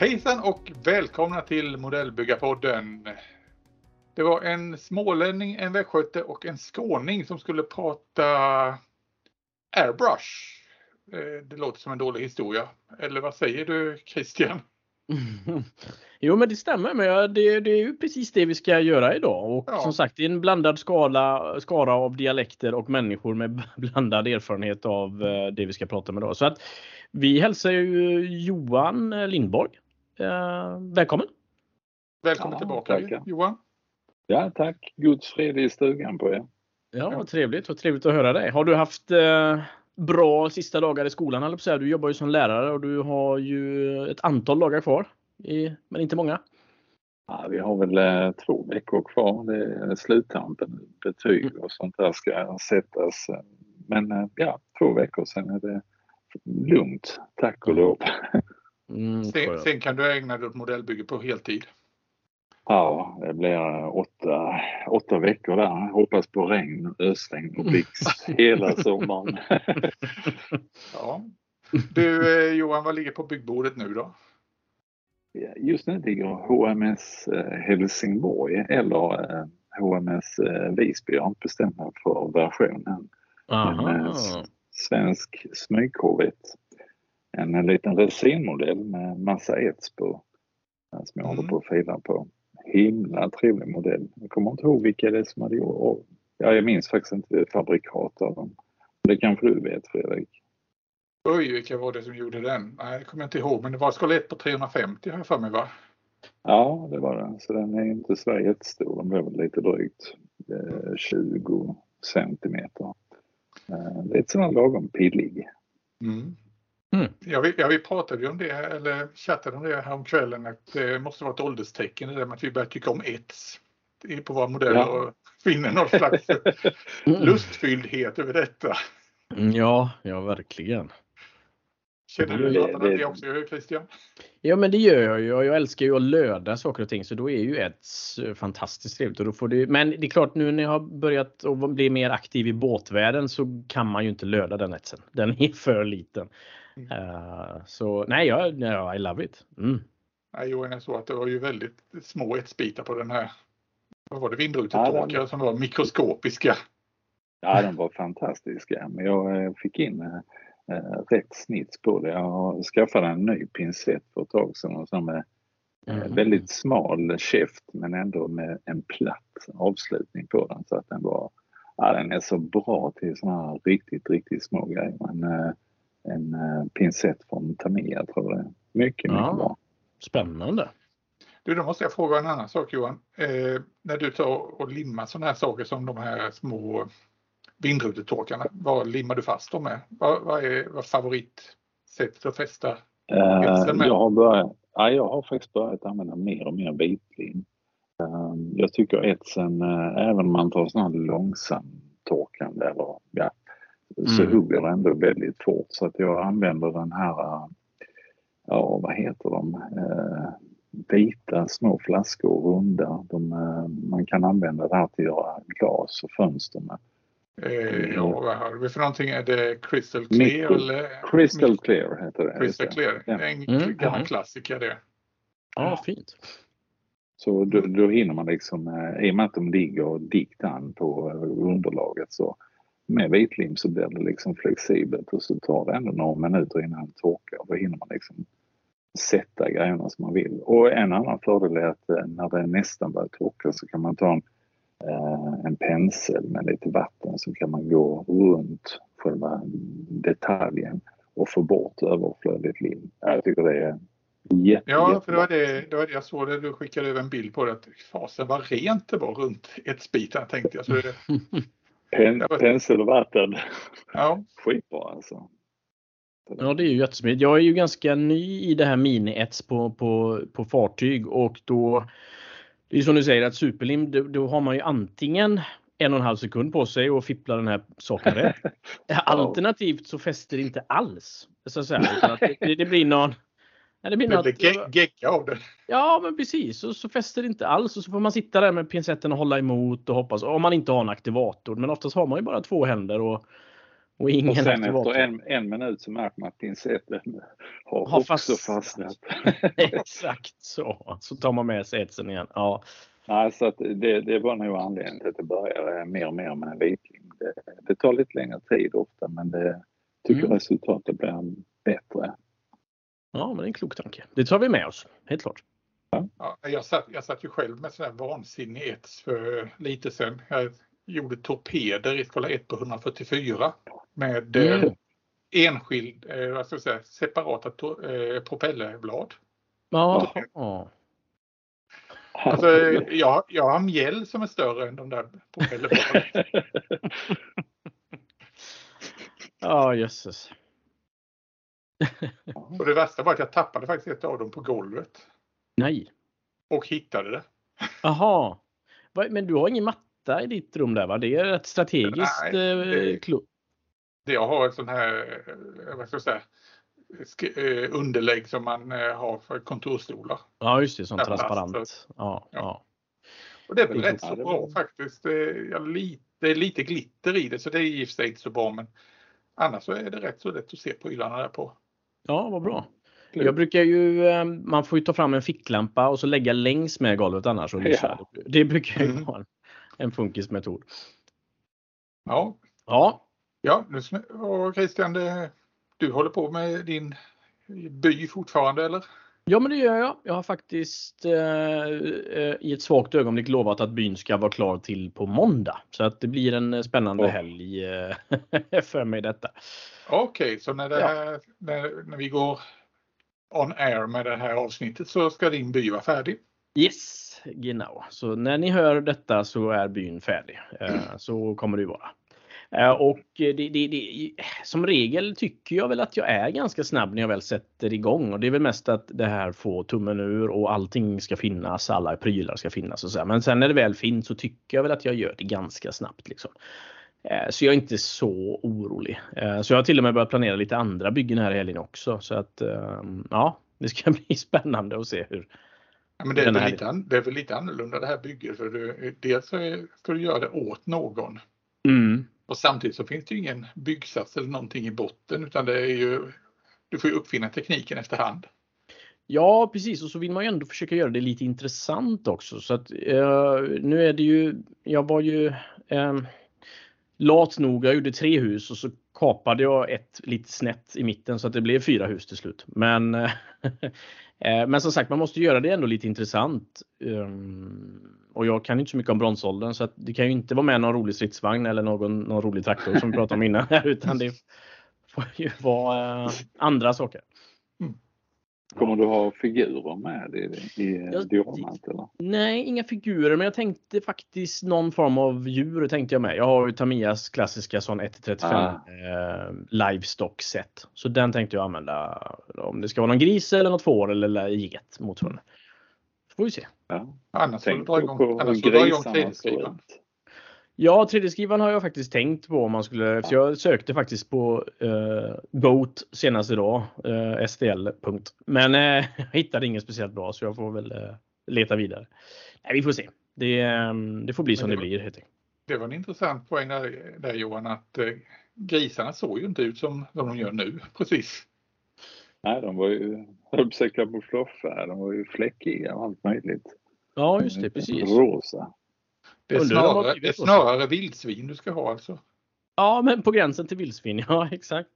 Hejsan och välkomna till Modellbyggarpodden. Det var en smålänning, en västgöte och en skåning som skulle prata airbrush. Eh, det låter som en dålig historia. Eller vad säger du Christian? Jo men det stämmer, men det, det, är ju precis det vi ska göra idag. Och ja. som sagt, det är en blandad skala, skara av dialekter och människor med blandad erfarenhet av eh, det vi ska prata om idag. Så att vi hälsar ju Johan Lindborg Eh, välkommen! Välkommen ja, tillbaka tackar. Johan! Ja tack! Guds fred i stugan på er! Ja, vad trevligt, vad trevligt att höra dig. Har du haft eh, bra sista dagar i skolan? Eller så Du jobbar ju som lärare och du har ju ett antal dagar kvar, i, men inte många. Ja, vi har väl eh, två veckor kvar. Det är sluttampen, betyg mm. och sånt där ska sättas. Men eh, ja, två veckor sen är det lugnt, tack och lov. Mm, sen, sen, kan du ägna dig åt modellbygge på heltid. Ja, det blir åtta, åtta veckor där. Hoppas på regn, ösregn och blixt hela sommaren. ja. Du eh, Johan, vad ligger på byggbordet nu då? Just nu ligger HMS eh, Helsingborg eller HMS eh, Visby. Jag har inte bestämt mig för versionen. En svensk smygkorvett en, en liten resinmodell med massa ets på. Som jag mm. håller på att fila på. Himla trevlig modell. Jag kommer inte ihåg vilka det är som hade gjort. Ja, jag minns faktiskt inte fabrikat av dem. Det kanske du vet Fredrik? Oj, vilka var det som gjorde den? Nej, det kommer jag inte ihåg, men det var skelett på 350 har jag för mig va? Ja, det var det. Så den är inte så jättestor. Den blev lite drygt eh, 20 centimeter. Eh, lite sådär lagom pillig. Mm. Mm. Ja, vi, ja, vi pratade ju om det, eller chattade om det här om kvällen att det måste vara ett ålderstecken det där med att vi börjar tycka om ets på våra modeller ja. och finner någon slags mm. lustfylldhet över detta. Mm, ja, ja verkligen. Känner du något det, det också Christian? Ja men det gör jag ju. Jag älskar ju att löda saker och ting så då är ju ett fantastiskt trevligt. Och då får du, men det är klart nu när jag har börjat att bli mer aktiv i båtvärlden så kan man ju inte löda den etsen. Den är för liten. Uh, så nej, jag, yeah, I love it. Mm. Nej, Johan, jag såg att det var ju väldigt små etsbitar på den här. Vad var det? Vindrutetorkare ja, som var mikroskopiska. Ja, de var fantastiska. Men jag eh, fick in äh, rätt snitt på det. Jag skaffade en ny pincett för ett tag sedan som med mm. väldigt smal käft men ändå med en platt avslutning på den så att den var Ja, den är så bra till sådana här riktigt, riktigt små grejer. Men, en uh, pincett från Tamiya tror jag. Mycket, mycket ja, bra. Spännande. Du, då måste jag fråga en annan sak Johan. Eh, när du tar och limmar sådana här saker som de här små vindrutetorkarna, vad limmar du fast dem med? Vad, vad är vad favoritsättet att fästa uh, med? Jag har, börjat, ja, jag har faktiskt börjat använda mer och mer vitlim. Uh, jag tycker etsen, uh, även om man tar sån här långsam torkande eller så mm. hugger det ändå väldigt fort så att jag använder den här, ja vad heter de, eh, vita små flaskor, runda. De, eh, man kan använda det här till att göra glas och fönster med. Eh, ja, vad har vi för någonting? Är det Crystal Clear? eller? Crystal Clear heter det. Crystal Clear, ja. en mm. gammal mm. klassiker det. Ja, fint. Så då, då hinner man liksom, i och med att de ligger dikt an på underlaget så med vitlim så blir det liksom flexibelt och så tar det ändå några minuter innan det torkar. Då hinner man liksom sätta grejerna som man vill. Och en annan fördel är att eh, när det nästan börjar torka så kan man ta en, eh, en pensel med lite vatten så kan man gå runt själva detaljen och få bort överflödigt lim. Jag tycker det är Jätte, ja, för det var det, det var det jag såg det. Du skickade över en bild på det. Att fasen vad rent det var runt ett spiten tänkte jag. Så det, Pen, pensel och vatten. Ja. Skitbra alltså. Ja det är ju jättesmidigt. Jag är ju ganska ny i det här mini-ets på, på, på fartyg och då det är som du säger att superlim då, då har man ju antingen en och en halv sekund på sig och fippla den här saken rätt. Alternativt så fäster det inte alls. Så att säga, det, det, blir någon det blir något, det gegga av det. Ja, men precis. Och så fäster det inte alls och så får man sitta där med pincetten och hålla emot och hoppas. Om man inte har en aktivator. Men oftast har man ju bara två händer och, och ingen och sen aktivator. efter en, en minut så märker man att pincetten har, har också fast... fastnat. Exakt så. Så tar man med sig etsen igen. Ja. Nej, så att det, det var nog anledningen till att det började mer och mer med vitling. Det, det tar lite längre tid ofta men det tycker mm. resultatet blir bättre. Ja, men det är en klok tanke. Det tar vi med oss, helt klart. Ja, jag, satt, jag satt ju själv med sån vansinnig ets för lite sedan. Jag gjorde torpeder i skala 1 på 144 med mm. eh, enskild, eh, vad ska jag säga, separata eh, propellerblad. Ja. ja. Alltså, jag, jag har mjäll som är större än de där propellerbladen. Ja, jösses. Och det värsta var att jag tappade faktiskt ett av dem på golvet. Nej. Och hittade det. Jaha. Men du har ingen matta i ditt rum där va? Det är ett strategiskt Nej, det, eh. Jag har ett sån här, eh, vad ska jag säga, eh, underlägg som man har för kontorstolar. Ja just det, som transparent. Ja, ja. ja. Och det är väl rätt så bra faktiskt. Det är, lite, det är lite glitter i det så det är i och för sig inte så bra men annars så är det rätt så lätt att se prylarna där på. Ja, vad bra. Jag brukar ju, eh, man får ju ta fram en ficklampa och så lägga längs med golvet annars och lysa. Ja. Det brukar ju mm. vara en funkismetod. Ja. Ja. Ja, nu, och Christian, du håller på med din by fortfarande eller? Ja men det gör jag. Jag har faktiskt eh, eh, i ett svagt ögonblick lovat att byn ska vara klar till på måndag. Så att det blir en spännande oh. helg eh, för mig detta. Okej, okay, så när, det här, ja. när, när vi går on air med det här avsnittet så ska din by vara färdig? Yes, genau. Så när ni hör detta så är byn färdig. Eh, så kommer det vara. Eh, och det, det, det, som regel tycker jag väl att jag är ganska snabb när jag väl sätter igång och det är väl mest att det här får tummen ur och allting ska finnas, alla prylar ska finnas och så. Men sen när det väl finns så tycker jag väl att jag gör det ganska snabbt. Liksom. Eh, så jag är inte så orolig. Eh, så jag har till och med börjat planera lite andra byggen här i helgen också. Så att ja, det ska bli spännande att se hur, Ja, men det, är väl lite, det är väl lite annorlunda det här bygget för du, dels ska du göra det åt någon. Mm. Och samtidigt så finns det ju ingen byggsats eller någonting i botten utan det är ju, du får ju uppfinna tekniken efterhand. Ja precis och så vill man ju ändå försöka göra det lite intressant också. Så att, eh, nu är det ju, jag var ju eh, lat nog, jag gjorde tre hus och så kapade jag ett lite snett i mitten så att det blev fyra hus till slut. Men, eh, men som sagt man måste göra det ändå lite intressant. Um, och jag kan inte så mycket om bronsåldern så det kan ju inte vara med någon rolig stridsvagn eller någon, någon rolig traktor som vi pratade om innan utan det får ju vara uh, andra saker. Mm. Kommer du ha figurer med i, i dioramat? Eller? Nej, inga figurer, men jag tänkte faktiskt någon form av djur tänkte jag med. Jag har ju Tamias klassiska sån 1-35 ah. eh, livestock set. Så den tänkte jag använda om det ska vara någon gris eller något får eller get motsvarande. Får vi se. Ja. Annars får du dra igång, annars får dra igång 3D-skrivaren. Ja, 3D-skrivaren har jag faktiskt tänkt på om man skulle, ja. jag sökte faktiskt på uh, Goat senast idag, eh, STL. Punkt. Men jag hittade inget speciellt bra så jag får väl uh, leta vidare. Nej, vi får se. Det, um, det får bli som det, det blir helt enkelt. Det var en intressant poäng där, där Johan att uh, grisarna såg ju inte ut som, de gör nu precis. Nej, de var ju, höll på kamouflage de var ju fläckiga och allt möjligt. Ja, just det, precis. Rosa. Det är snarare, det är snarare vildsvin du ska ha alltså? Ja, men på gränsen till vildsvin, ja exakt.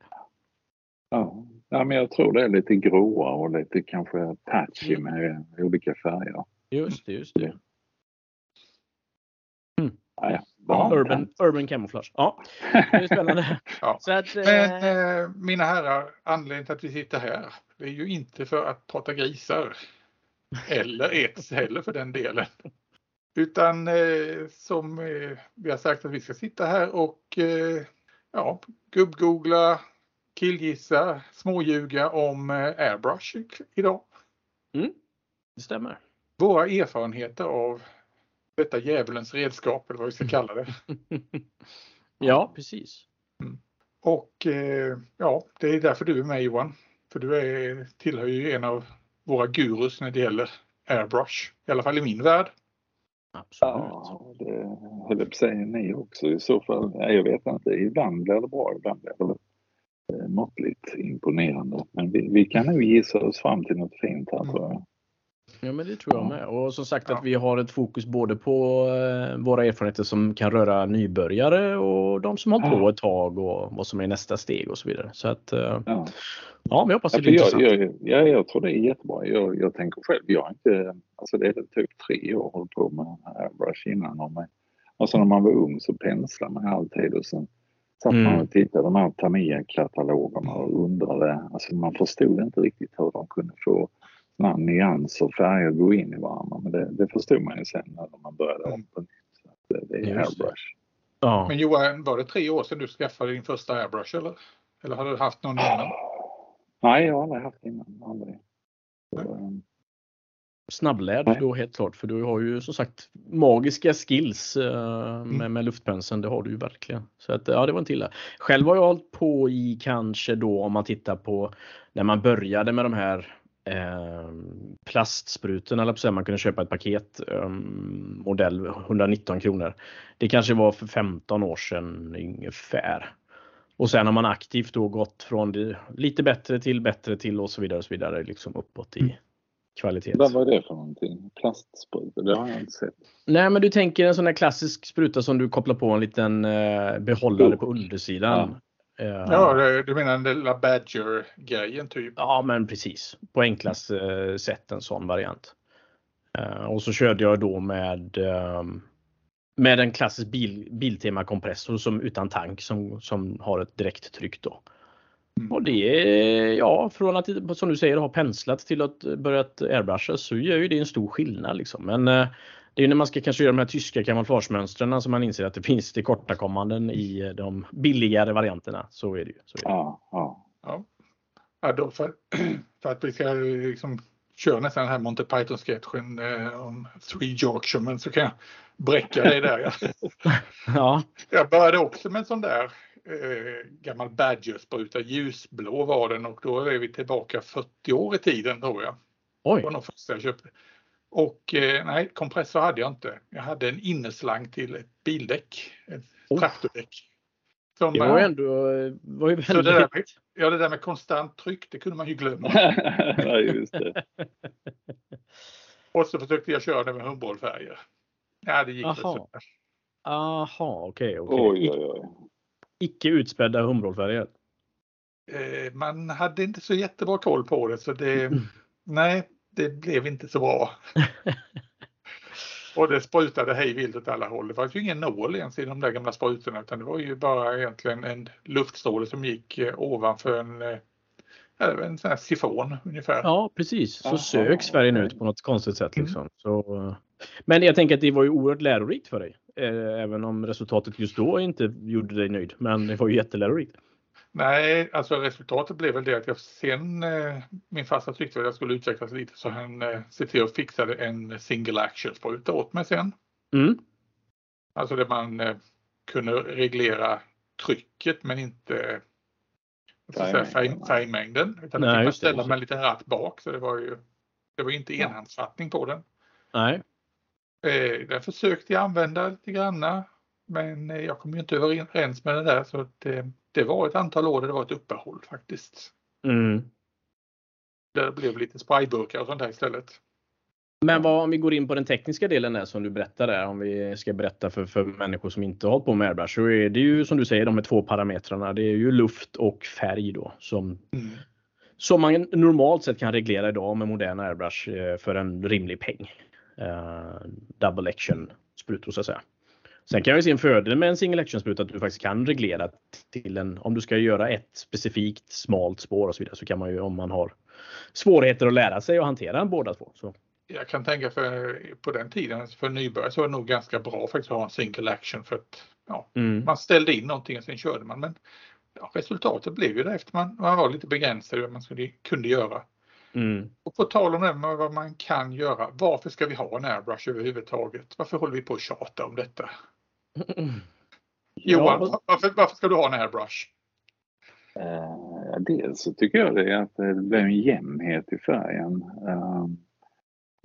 Ja. ja, men jag tror det är lite gråa och lite kanske patchy mm. med olika färger. Just det, just det. Mm. Ja, ja. Ja, urban, urban camouflage. Ja, det är spännande. ja. Så att, Men eh, eh, mina herrar, anledningen till att vi sitter här, det är ju inte för att prata grisar. Eller ets heller för den delen. Utan eh, som eh, vi har sagt att vi ska sitta här och eh, ja, gubbgoogla, killgissa, småljuga om eh, airbrush idag. Mm, det stämmer. Våra erfarenheter av detta djävulens redskap eller vad vi ska kalla det. ja, precis. Mm. Och eh, ja, det är därför du är med Johan. För du är, tillhör ju en av våra gurus när det gäller airbrush. I alla fall i min värld. Absolut. Ja, det höll jag på att säga ni också i så fall. jag vet inte. Ibland blir det bra, ibland blir det eh, måttligt imponerande. Men vi, vi kan nog gissa oss fram till något fint här tror jag. Ja men det tror jag med. Och som sagt att vi har ett fokus både på eh, våra erfarenheter som kan röra nybörjare och de som har hållit på ett tag och vad som är nästa steg och så vidare. Så att eh, ja, ja vi hoppas det blir ja, intressant. Jag, jag, jag, tror det är jättebra. Jag, jag tänker själv, jag har inte, alltså det är typ tre år hållit på med airbrush innan. Och med, alltså när man var ung så penslade man alltid och sen satt mm. man och tittade de här Tamiya-katalogerna och undrade, alltså man förstod inte riktigt hur de kunde få sådana nyanser och färger gå in i varandra. Men det, det förstod man ju sen när man började om på nytt. Så att det är Just airbrush. Ja. Men Johan, var det tre år sedan du skaffade din första airbrush eller? Eller har du haft någon innan? Nej, jag har aldrig haft innan. Aldrig. Så, um... Snabblärd då helt klart för du har ju som sagt magiska skills uh, med, mm. med luftpenseln. Det har du ju verkligen. Så att ja, det var inte illa. Själv har jag hållit på i kanske då om man tittar på när man började med de här eh, plastsprutorna, eller man kunde köpa ett paket eh, modell 119 kronor. Det kanske var för 15 år sedan ungefär. Och sen har man aktivt då gått från det, lite bättre till bättre till och så vidare och så vidare liksom uppåt i mm. kvalitet. Vad var det för någonting? Plastspruta? Det har jag inte sett. Nej, men du tänker en sån där klassisk spruta som du kopplar på en liten eh, behållare oh. på undersidan. Ja. Ja, du menar den lilla Badger-grejen typ? Ja, men precis. På enklaste eh, sätt en sån variant. Eh, och så körde jag då med ehm, med en klassisk bil, Biltema-kompressor som utan tank som, som har ett direkt tryck då. Mm. Och det är, ja, från att som du säger ha penslat till att börjat airbrusha så gör ju det en stor skillnad liksom. Men eh, det är när man ska kanske göra de här tyska kamouflagemönstren som man inser att det finns tillkortakommanden i de billigare varianterna. Så är det ju. Så är det. Ja, ja. ja. ja då för, för att vi ska liksom köra nästan den här Monty Python-sketchen eh, om Three Yorkshiremen så kan jag bräcka dig där. ja. Jag började också med en sån där eh, gammal Badger-spruta, ljusblå var den och då är vi tillbaka 40 år i tiden tror jag. Oj. Det var nog första jag köpte. Och eh, nej, kompressor hade jag inte. Jag hade en innerslang till ett bildäck, ett oh. traktordäck. Som, det var ju ändå var ju väldigt... det där med, ja, det där med konstant tryck, det kunde man ju glömma. ja, just det. Och så försökte jag köra det med humboldtfärger. Ja, det gick Aha. så. Aha, okej. Okay, okay. Oj, oj, oj. Icke utspädda humboldtfärger? Eh, man hade inte så jättebra koll på det så det, nej, det blev inte så bra. och det sprutade hej vilt åt alla håll. Det fanns ju ingen nål ens i de där gamla sprutorna utan det var ju bara egentligen en luftstråle som gick eh, ovanför en eh, en sån här sifon ungefär. Ja precis, så Aha. sögs färgen ut på något konstigt sätt. Liksom. Mm. Så, men jag tänker att det var ju oerhört lärorikt för dig. Även om resultatet just då inte gjorde dig nöjd. Men det var ju jättelärorikt. Nej, alltså resultatet blev väl det att jag sen, eh, min farsa tyckte att jag skulle utvecklas lite så han eh, ser till att fixa en single action spruta åt mig sen. Mm. Alltså där man eh, kunde reglera trycket men inte färgmängden. Utan Nej, fick man ställa med en liten ratt bak så det var ju det var inte enhandsfattning på den. Nej. Eh, den försökte jag använda lite granna men eh, jag kom ju inte överens med det där så det, det var ett antal år där det var ett uppehåll faktiskt. Mm. Där det blev lite sprayburkar och sånt där istället. Men vad, om vi går in på den tekniska delen där som du berättade, om vi ska berätta för, för människor som inte har hållit på med airbrush, så är det ju som du säger de här två parametrarna. Det är ju luft och färg då som, mm. som man normalt sett kan reglera idag med moderna airbrush eh, för en rimlig peng. Uh, double action sprutor så att säga. Sen kan jag se en fördel med en single action spruta att du faktiskt kan reglera till en, om du ska göra ett specifikt smalt spår och så vidare så kan man ju om man har svårigheter att lära sig att hantera båda två. Så. Jag kan tänka för på den tiden för nybörjare så var det nog ganska bra faktiskt att ha en single action för att ja, mm. man ställde in någonting och sen körde man. Men ja, resultatet blev ju det efter man, man var lite begränsad i vad man skulle, kunde göra. Mm. Och på tal om det med vad man kan göra. Varför ska vi ha en airbrush överhuvudtaget? Varför håller vi på att tjata om detta? Johan, ja. varför, varför, ska du ha en airbrush? Uh, dels så tycker jag det är att det blir en jämnhet i färgen.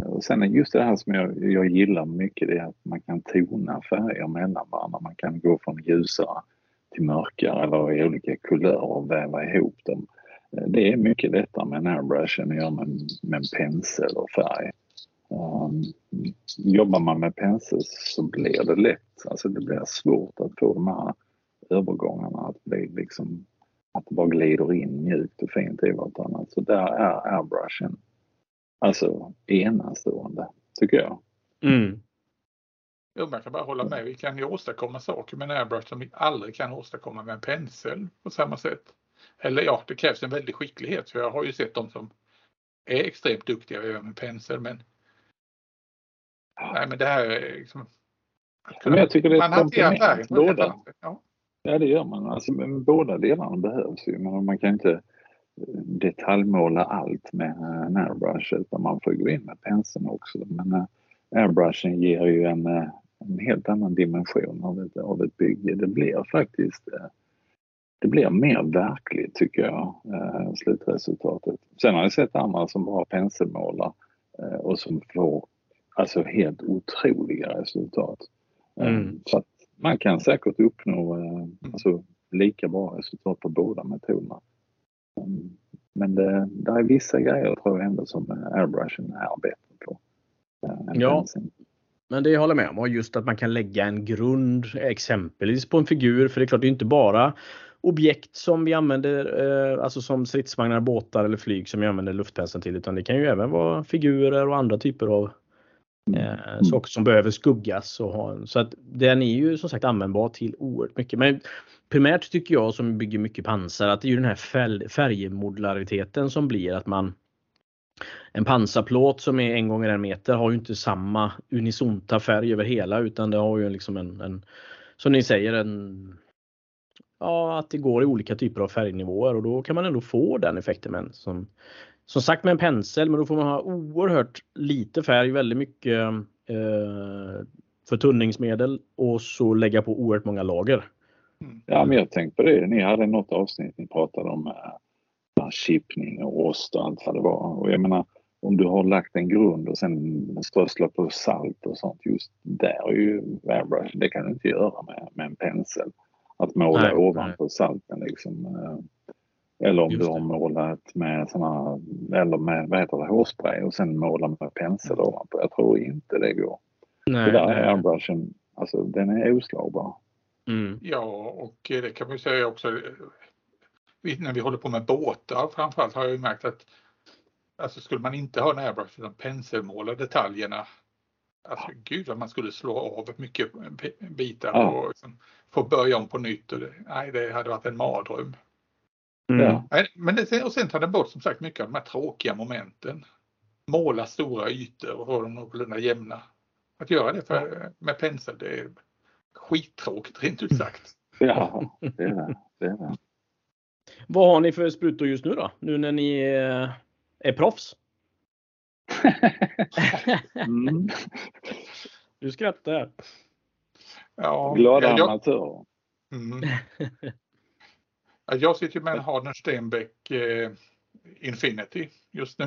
Och sen just det här som jag, jag gillar mycket det är att man kan tona färger mellan varandra. Man kan gå från ljusare till mörkare eller i olika kulörer och väva ihop dem. Det är mycket lättare med en airbrush än att göra med, med en pensel och färg. Um, jobbar man med pensel så blir det lätt, alltså det blir svårt att få de här övergångarna att bli liksom att det bara glider in mjukt och fint i vartannat. Så där är airbrushen alltså enastående, tycker jag. Mm. Jo, jag kan bara hålla med. Vi kan ju åstadkomma saker med en airbrush som vi aldrig kan åstadkomma med en pensel på samma sätt. Eller ja, det krävs en väldig skicklighet. För jag har ju sett de som är extremt duktiga göra med pensel. Men, nej, men det här är liksom, men jag tycker det är ett komplement båda. Ja. ja, det gör man. Alltså, men båda delarna behövs ju. Men man kan inte eh, detaljmåla allt med en airbrush utan man får gå in med penseln också. Men uh, airbrushen ger ju en, en helt annan dimension av ett, av ett bygge. Det blir faktiskt det blir mer verkligt tycker jag, eh, slutresultatet. Sen har jag sett andra som bara penselmålar eh, och som får alltså helt otroliga resultat. Eh, mm. Så att man kan säkert uppnå eh, alltså, lika bra resultat på båda metoderna. Mm. Men det, det är vissa grejer tror jag ändå som airbrushen är bättre på. Eh, ja, men det jag håller med om. Just att man kan lägga en grund exempelvis på en figur. För det är klart, det är inte bara objekt som vi använder, eh, alltså som stridsvagnar, båtar eller flyg som vi använder luftpenseln till. Utan det kan ju även vara figurer och andra typer av Mm. eh, saker som behöver skuggas. Och ha, så att den är ju som sagt användbar till oerhört mycket. Men primärt tycker jag som bygger mycket pansar att det är ju den här färgmodulariteten som blir att man en pansarplåt som är en gånger en meter har ju inte samma unisonta färg över hela utan det har ju liksom en, en som ni säger en ja, att det går i olika typer av färgnivåer och då kan man ändå få den effekten. Men som, som sagt med en pensel, men då får man ha oerhört lite färg, väldigt mycket eh, förtunningsmedel och så lägga på oerhört många lager. Mm. Ja, men jag tänkte på det. Ni hade något avsnitt ni pratade om äh, chippning och rost och allt vad det var. Och jag menar, om du har lagt en grund och sen strösslat på salt och sånt, just där är ju airbrush, det kan du inte göra med, med en pensel. Att måla nej, ovanpå nej. salten liksom. Eh, eller om Just du har målat med såna, eller med vad heter det, hårspray och sen måla med pensel ovanpå. Jag tror inte det går. Nej, det där är airbrushen, alltså den är oslagbar. Mm. Ja, och det kan man säga också. När vi håller på med båtar framförallt har jag ju märkt att alltså skulle man inte ha en airbrush utan penselmåla detaljerna Alltså gud vad man skulle slå av mycket bitar ja. och liksom få börja om på nytt. Och det, nej, det hade varit en mardröm. Mm. men det, och sen tar det bort som sagt mycket av de här tråkiga momenten. Måla stora ytor och ha dem någorlunda jämna. Att göra det för, med pensel, det är skittråkigt rent ut sagt. Ja, det är det. det, är det. Vad har ni för sprutor just nu då? Nu när ni är proffs? mm. Du skrattar. Ja, Glada jag, amatörer. Mm. jag sitter med en Harden Stenbeck eh, Infinity just nu.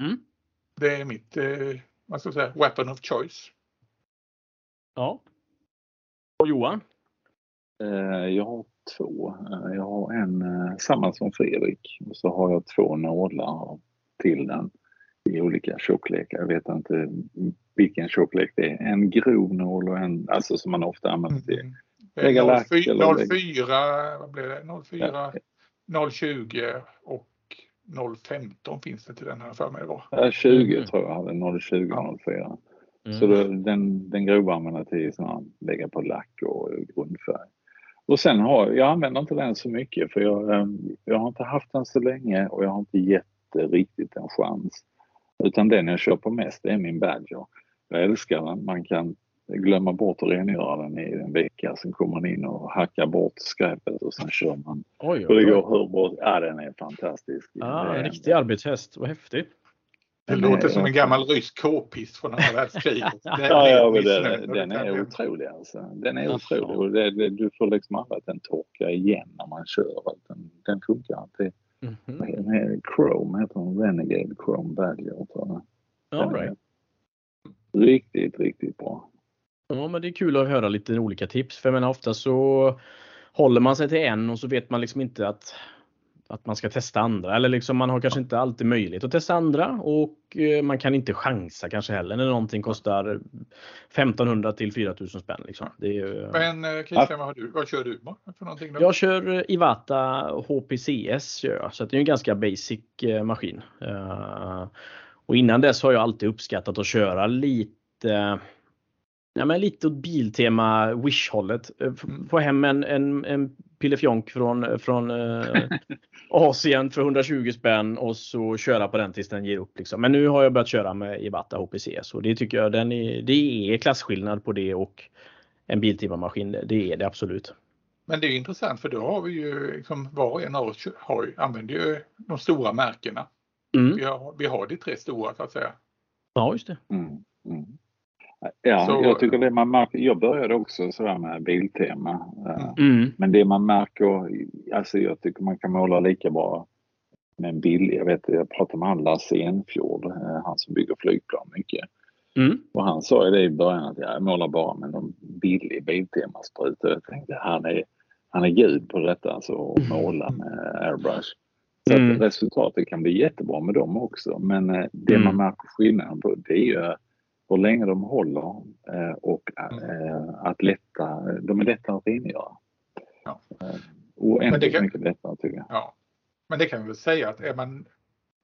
Mm. Det är mitt eh, vad ska jag säga, weapon of choice. Ja. Och Johan? Eh, jag har två. Eh, jag har en eh, samma som Fredrik och så har jag två nålar till den i olika tjocklekar. Jag vet inte vilken tjocklek det är. En grov nål och en, alltså som man ofta använder till mm. Lägga lack. 04, vad blir det? 04, ja. 020 och 015 finns det till den här för mig det Ja, 20 mm. tror jag hade, 020 och 04. Mm. Så då, den, den grova använder till såna, lägga på lack och grundfärg. Och sen har jag använder inte den så mycket för jag, eh, jag har inte haft den så länge och jag har inte gett det riktigt en chans. Utan den jag kör på mest är min Badger. Jag älskar den. Man kan glömma bort att rengöra den i en vecka. Sen kommer man in och hackar bort skräpet och sen kör man. Oj, oj, och det går hur bra. Ja, den är fantastisk. Ah, en riktig arbetshäst. Vad häftigt. Det låter som en gammal rysk k-pist från andra världskriget. ja, ja, den, den är otrolig alltså. Den är otrolig och det, det, du får liksom aldrig att den torkar igen när man kör. Den, den funkar alltid. Mm -hmm. Chrome heter den, Renegade Chrome Badger. All right. Riktigt, riktigt bra. Ja, men det är kul att höra lite olika tips. För jag menar ofta så håller man sig till en och så vet man liksom inte att att man ska testa andra eller liksom man har kanske inte alltid möjlighet att testa andra och eh, man kan inte chansa kanske heller när någonting kostar 1500 till 4000 spänn. Liksom. Det är ju... Men eh, Christian, vad, du, vad kör du för någonting? Då? Jag kör eh, Ivata HPCS så det är en ganska basic maskin. Och innan dess har jag alltid uppskattat att köra lite Ja, men lite åt Biltema Wish-hållet. Få hem en, en, en pillefjonk från, från eh, Asien för 120 spänn och så köra på den tills den ger upp. Liksom. Men nu har jag börjat köra med Iwata HPC så det tycker jag den är, det är klasskillnad på det och en Biltema-maskin. Det är det absolut. Men det är intressant för då har vi ju liksom, var och en av oss har, använder ju de stora märkena. Mm. Vi, har, vi har de tre stora så att säga. Ja, just det. Mm. Mm. Ja, så, jag tycker det man märker, jag började också sådär med Biltema. Eh, mm. Men det man märker, alltså jag tycker man kan måla lika bra med en billig, jag vet jag pratade med han Lasse Enfjord, eh, han som bygger flygplan mycket. Mm. Och han sa ju det i början att jag målar bara med någon billig Biltema-spruta. Jag tänkte han är, han är gud på detta, alltså att måla med airbrush. Så mm. att resultatet kan bli jättebra med dem också. Men eh, det mm. man märker skillnaden på det är ju hur länge de håller eh, och eh, att lätta, de är lätta att rengöra. Ja. Eh, oändligt kan, mycket lättare tycker jag. Ja. Men det kan vi väl säga att är man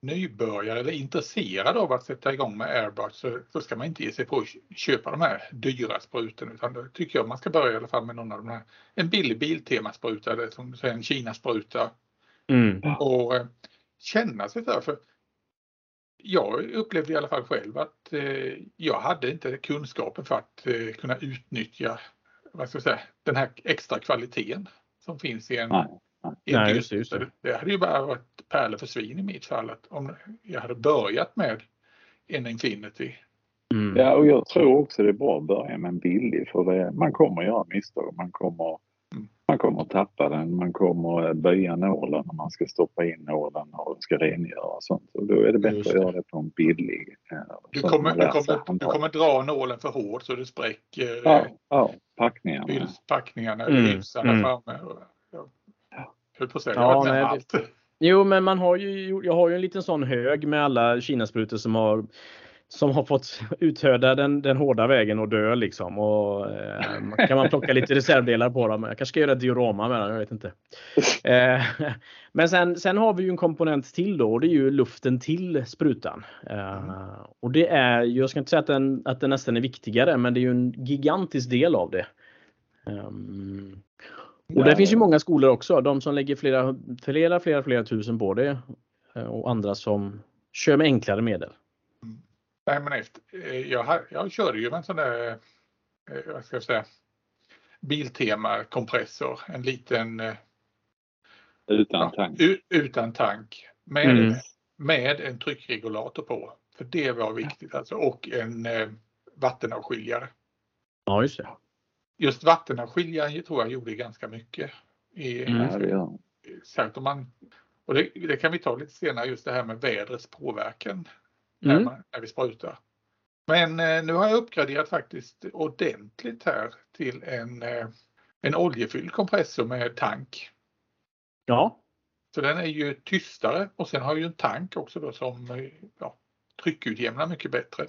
nybörjare eller intresserad av att sätta igång med airbrush så, så ska man inte ge sig på att köpa de här dyra sprutorna utan då tycker jag man ska börja i alla fall med någon av de här. En billig Biltema-spruta eller som du säger en Kina-spruta. Mm. Och eh, känna sig för. för jag upplevde i alla fall själv att eh, jag hade inte kunskapen för att eh, kunna utnyttja vad ska jag säga, den här extra kvaliteten som finns i en, nej, nej. I en nej, just, just det. det hade ju bara varit pärlor för svin i mitt fall att om jag hade börjat med en Infinity. Mm. Ja och jag tror också det är bra att börja med en billig för det, man kommer göra misstag. Man kommer man kommer att tappa den, man kommer att böja nålen när man ska stoppa in nålen och ska rengöra och sånt. Och då är det bättre att göra det på en billig. Eh, du kommer, du, kommer, du kommer dra nålen för hårt så det spräcker ja, ja, packningarna. packningarna, mm. hylsarna mm. framme. Jag höll på att säga, ja, nej, allt. Jo, men man har ju, jag har ju en liten sån hög med alla kinasprutor som har som har fått uthörda den, den hårda vägen och dö liksom. Och, eh, kan man plocka lite reservdelar på dem. Jag kanske ska göra ett diorama med den, jag vet inte. Eh, men sen, sen har vi ju en komponent till då och det är ju luften till sprutan. Eh, och det är, jag ska inte säga att den, att den nästan är viktigare, men det är ju en gigantisk del av det. Um, och det finns ju många skolor också, de som lägger flera, flera, flera, flera tusen på det eh, och andra som kör med enklare medel. Nej, men efter, eh, jag, jag körde ju med en sån där, eh, vad ska jag säga, Biltema kompressor, en liten eh, utan tank. Ja, utan tank med, mm. med en tryckregulator på. För det var viktigt alltså och en eh, vattenavskiljare. Ja, just det. Just vattenavskiljaren tror jag gjorde ganska mycket. I, mm. ja, Särskilt om man, och det, det, kan vi ta lite senare, just det här med vädrets påverkan mm. man, när vi sprutar. Men eh, nu har jag uppgraderat faktiskt ordentligt här till en, eh, en oljefylld kompressor med tank. Ja. Så den är ju tystare och sen har ju en tank också då som eh, ja, tryckutjämnar mycket bättre.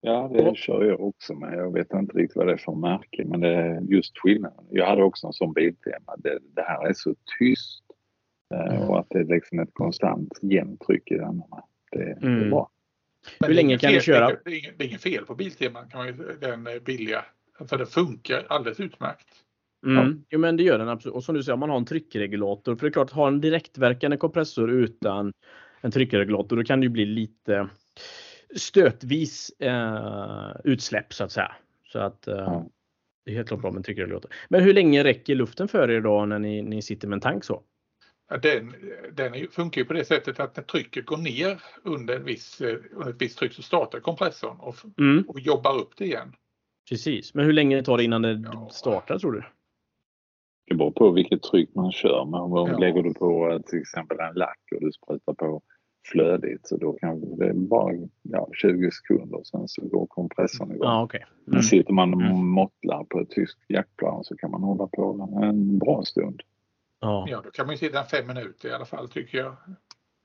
Ja, det kör jag också med. Jag vet inte riktigt vad det är för märke men det är just skillnaden. Jag hade också en sån Biltema. Det, det här är så tyst mm. och att det är liksom ett konstant jämnt tryck i den. Det, mm. det är mm. bra. Men Hur länge kan fel, du köra? Det är, inget, det är inget fel på Biltema, kan man, den billiga. För det funkar alldeles utmärkt. Mm. Ja. Jo, men det gör den absolut. Och som du säger, om man har en tryckregulator. För det är klart, ha en direktverkande kompressor utan en tryckregulator, då kan det ju bli lite stötvis eh, utsläpp så att säga. Så att eh, ja. det är helt klart bra med en tryckregulator. Men hur länge räcker luften för er då när ni, ni sitter med en tank så? Den, den funkar ju på det sättet att när trycket går ner under, en viss, under ett visst tryck så startar kompressorn och, mm. och jobbar upp det igen. Precis, men hur länge tar det innan det ja. startar tror du? Det beror på vilket tryck man kör med. Om ja. lägger du på till exempel en lack och du sprutar på flödigt så då kan det bara ja, 20 sekunder sen så går kompressorn igång. Ah, okay. mm. Men sitter man och mm. måttlar på ett tyskt jaktplan så kan man hålla på en bra stund. Ja. ja, då kan man sitta fem minuter i alla fall tycker jag.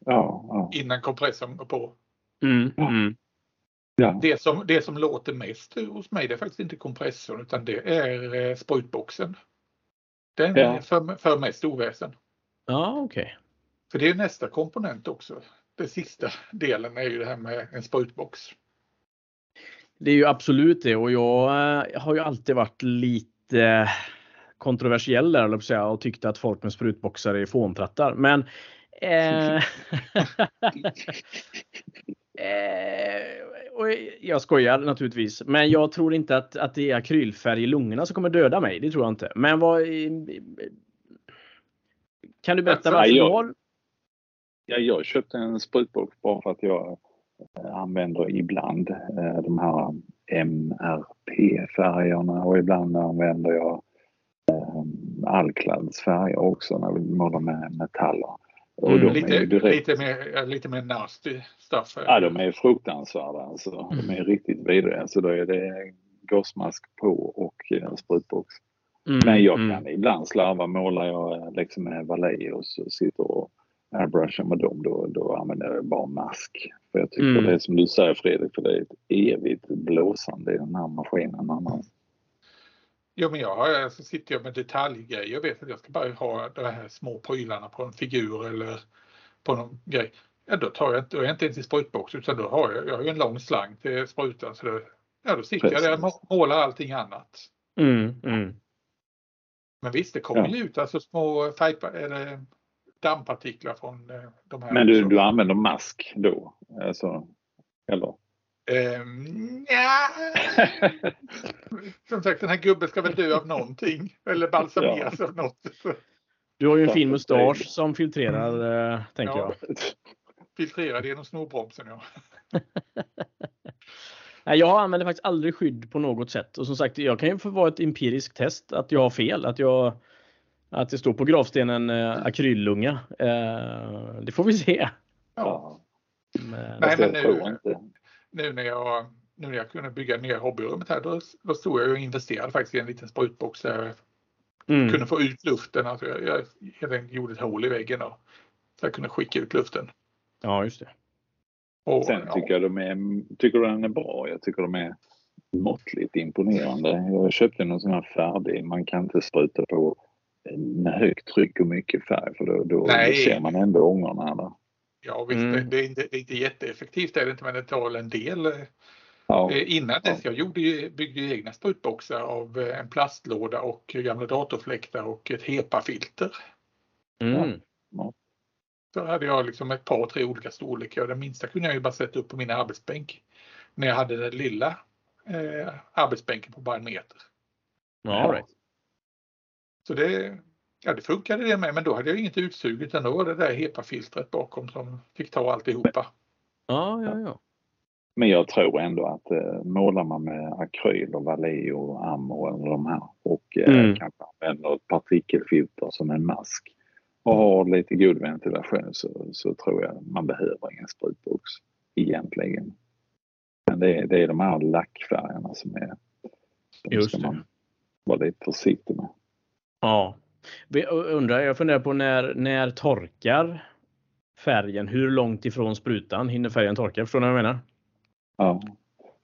Ja, ja. Innan kompressorn går på. Mm, mm. Ja. Det, som, det som låter mest hos mig det är faktiskt inte kompressorn utan det är eh, sprutboxen. Den ja. är för, för mest oväsen. Ja, okej. Okay. För det är nästa komponent också. Den sista delen är ju det här med en sprutbox. Det är ju absolut det och jag eh, har ju alltid varit lite kontroversiell där, och tyckte att folk med sprutboxar är fåntrattar. Men eh, eh, och jag skojar naturligtvis, men jag tror inte att, att det är akrylfärg i lungorna som kommer döda mig. Det tror jag inte. Men vad... Kan du berätta varför du har... Ja, jag köpte en sprutbox bara för att jag eh, använder ibland eh, de här MRP-färgerna och ibland använder jag eh, Alclads färger också när vi målar med metaller. Mm, lite, direkt... lite, mer, lite mer nasty stuff. Ja, de är fruktansvärda alltså. Mm. De är riktigt vidriga. Så då är det gasmask på och en sprutbox. Mm, Men jag kan mm. ibland slarva. Målar jag liksom med Valleos och sitter och airbrushar med dem då, då använder jag bara mask. För jag tycker mm. det är som du säger Fredrik, för det är ett evigt blåsande i den här maskinen annars. Jo men jag har, så sitter jag med detaljgrejer. Jag vet att jag ska bara ha de här små prylarna på en figur eller på någon grej. Ja, då tar jag inte, då är jag inte ens i sprutbox utan då har jag, jag har en lång slang till sprutan. Så då, ja, då sitter Precis. jag där och målar allting annat. Mm, mm. Men visst, det kommer ja. ut alltså små färgpa, eller dammpartiklar från eh, de här. Men du, du använder mask då? Alltså, eller? Um, ja. Som sagt, den här gubben ska väl dö av någonting. Eller balsameras ja. av något. Du har ju en fin mustasch som filtrerar, äh, tänker ja. jag. Filtrerar genom snorbromsen, ja. Nej, jag använder faktiskt aldrig skydd på något sätt. Och som sagt, jag kan ju få vara ett empiriskt test att jag har fel. Att, jag, att det står på gravstenen eh, akryllunga. Eh, det får vi se. Ja. Men, Nej, men nu, nu när jag nu när jag kunde bygga ner hobbyrummet här, då, då stod jag och investerade faktiskt i en liten sprutbox där jag mm. kunde få ut luften. Alltså jag, jag, jag gjorde ett hål i väggen och så jag kunde skicka ut luften. Ja, just det. Och, Sen tycker ja. jag de är, tycker den är bra. Jag tycker de är måttligt imponerande. Jag köpte någon sån här färdig, man kan inte spruta på med högt tryck och mycket färg för då, då, då ser man ändå ångorna. Där. Ja visst, mm. det, är inte, det är inte jätteeffektivt är det inte men det tar en del. Eh, ja. Eh, innan dess, jag gjorde ju, byggde ju egna sprutboxar av eh, en plastlåda och gamla datorfläktar och ett HEPA-filter. Mm. Ja. Så hade jag liksom ett par, tre olika storlekar den minsta kunde jag ju bara sätta upp på min arbetsbänk. När jag hade den lilla eh, arbetsbänken på bara en meter. Ja, right. Så det, Ja, det funkade det med, men då hade jag inget utsug utan då var det där HEPA-filtret bakom som fick ta alltihopa. Ja, ja, ja. Men jag tror ändå att eh, målar man med akryl och Vallejo och Ammo eller de här och eh, mm. kanske använder ett partikelfilter som en mask och har lite god ventilation så, så tror jag man behöver ingen sprutbox egentligen. Men det är, det är de här lackfärgerna som är som Just ska man vara lite försiktig med. Ja, Undrar, jag funderar på när, när torkar färgen? Hur långt ifrån sprutan hinner färgen torka? Förstår ni vad jag menar? Ja.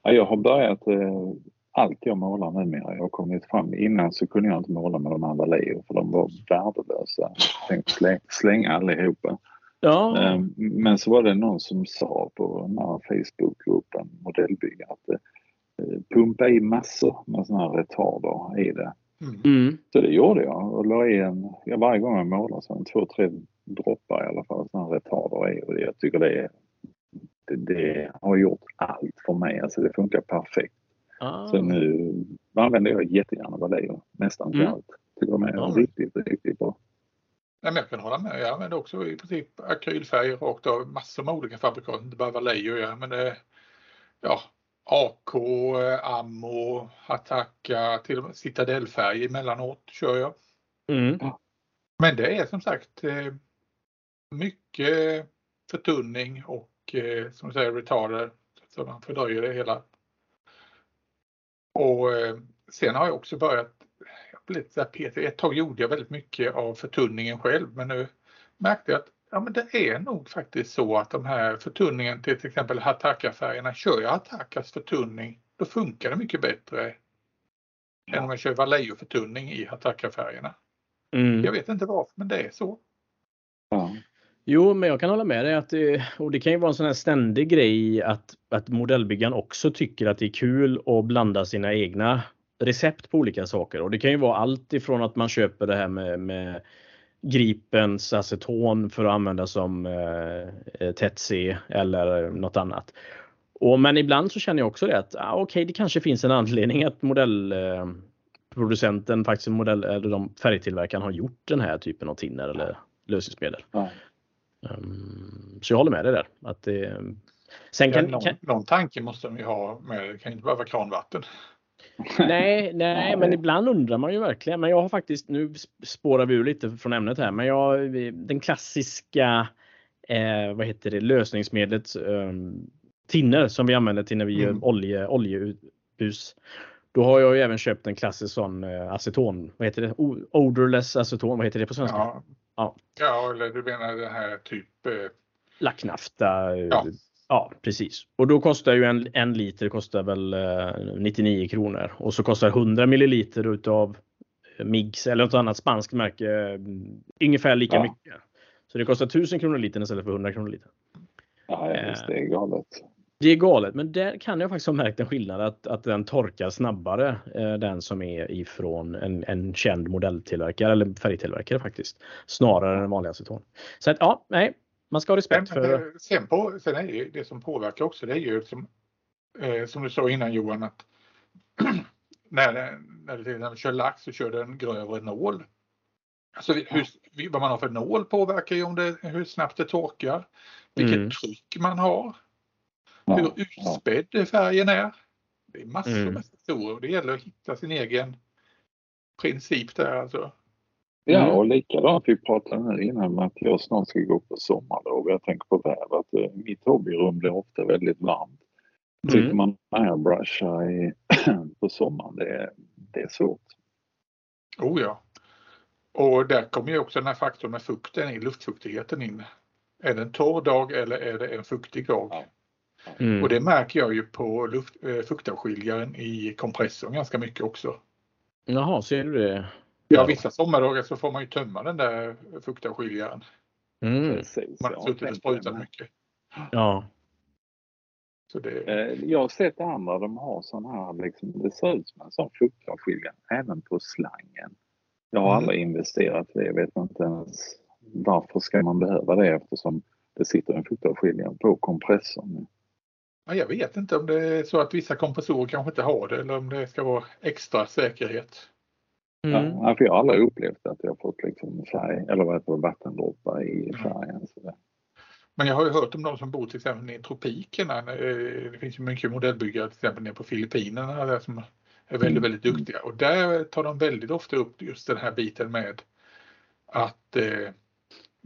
ja jag har börjat eh, allt jag målar numera. Jag har kommit fram. Innan så kunde jag inte måla med de andra Leo för de var värdelösa. Tänkte slänga, slänga allihopa. Ja. Eh, men så var det någon som sa på den här Facebookgruppen Modellbygga att eh, pumpa i massor med sådana här retarder i det. Mm. mm. Så det gjorde jag och la i en, ja, varje gång jag målar så en två, tre droppar i alla fall sådana retarder i och jag tycker det, det, det, har gjort allt för mig. Alltså det funkar perfekt. Ah. Så nu använder jag jättegärna Vallejo nästan till mm. allt. Tycker de är ah. riktigt, riktigt bra. Nej, men jag kan hålla med. Jag använder också i princip akrylfärg rakt av. Massor med olika fabrikat. Inte bara Vallejo jag använder ja, AK, Ammo, Attaca, till och med Citadellfärg emellanåt kör jag. Mm. Men det är som sagt eh, mycket förtunning och eh, som du säger retarder så man fördröjer det hela. Och eh, sen har jag också börjat lite så här Ett tag gjorde jag väldigt mycket av förtunningen själv men nu märkte jag att ja, men det är nog faktiskt så att de här förtunningen till exempel Hataka-färgerna, kör jag Hatakas förtunning då funkar det mycket bättre än om jag kör Vallejo-förtunning i Hataka-färgerna. Mm. Jag vet inte varför men det är så. Ja. Jo, men jag kan hålla med dig att det, och det kan ju vara en sån här ständig grej att, att modellbyggaren också tycker att det är kul att blanda sina egna recept på olika saker och det kan ju vara allt ifrån att man köper det här med, med Gripens aceton för att använda som eh, eh Tetsi eller något annat. Och, men ibland så känner jag också det att ah, okej, okay, det kanske finns en anledning att modellproducenten, eh, faktiskt modell, eller de färgtillverkarna har gjort den här typen av tinner eller lösningsmedel. Ja. Um, så jag håller med dig där. Att det, sen kan, någon, kan... någon tanke måste de ju ha med det kan inte bara vara kranvatten. Nej, nej, men ibland undrar man ju verkligen. Men jag har faktiskt, nu spårar vi ur lite från ämnet här, men jag, den klassiska eh, vad heter det, lösningsmedlet eh, tinner som vi använder till när vi gör mm. olje, oljebus. Då har jag ju även köpt en klassisk sån eh, aceton, vad heter det, odorless aceton, vad heter det på svenska? Ja, ja. ja eller du menar den här typ eh... Lacknafta, ja. Ja, precis. Och då kostar ju en, en liter kostar väl 99 eh, kronor och så kostar 100 milliliter utav eh, Migs eller något annat spanskt märke eh, ungefär lika ja. mycket. Så det kostar 1000 kronor liter istället för 100 kronor liter. Ja, det är galet. Det är galet, men där kan jag faktiskt ha märkt en skillnad att, att den torkar snabbare, den som är ifrån en, en känd modelltillverkare eller färgtillverkare faktiskt. Snarare än vanliga aceton. Så att ja, nej, man ska ha respekt för... Det, sen, på, sen är det, det som påverkar också det är ju som, eh, som du sa innan Johan att när, när du till exempel kör lax så kör du en grövre nål. Alltså hur, vad man har för nål påverkar ju om det, hur snabbt det torkar, vilket mm. tryck man har, hur utspädd färgen är. Det är massor mm. med faktorer och det gäller att hitta sin egen princip där alltså. Ja, mm. och likadant, vi pratade nu innan om att jag snart ska gå på sommarlov. Jag tänker på vädret. Mitt hobbyrum blir ofta väldigt varmt. Mm. Sitter man airbrushar i, på sommaren, det är, det är svårt. Oh ja. Och där kommer ju också den här faktorn med fukten i, luftfuktigheten in. Är det en torr dag eller är det en fuktig dag? Mm. Och det märker jag ju på luft, eh, fuktavskiljaren i kompressorn ganska mycket också. Jaha, ser du det? Ja, vissa sommardagar så får man ju tömma den där fuktavskiljaren. Mm. Precis, man har suttit och sprutat mycket. Ja. Så det... Eh, jag har sett andra, de har sån här, liksom, det ser ut som en sån fuktavskiljare även på slangen. Jag har mm. aldrig investerat i det, jag vet inte ens varför ska man behöva det eftersom det sitter en fuktavskiljare på kompressorn. Ja, jag vet inte om det är så att vissa kompressorer kanske inte har det eller om det ska vara extra säkerhet. Mm. Ja, för jag har aldrig upplevt att jag fått liksom färg, eller vad heter det, vattendroppar i färgen. Så Men jag har ju hört om de som bor till exempel i tropikerna. Det finns ju mycket modellbyggare till exempel nere på Filippinerna där som är väldigt, mm. väldigt duktiga och där tar de väldigt ofta upp just den här biten med att eh,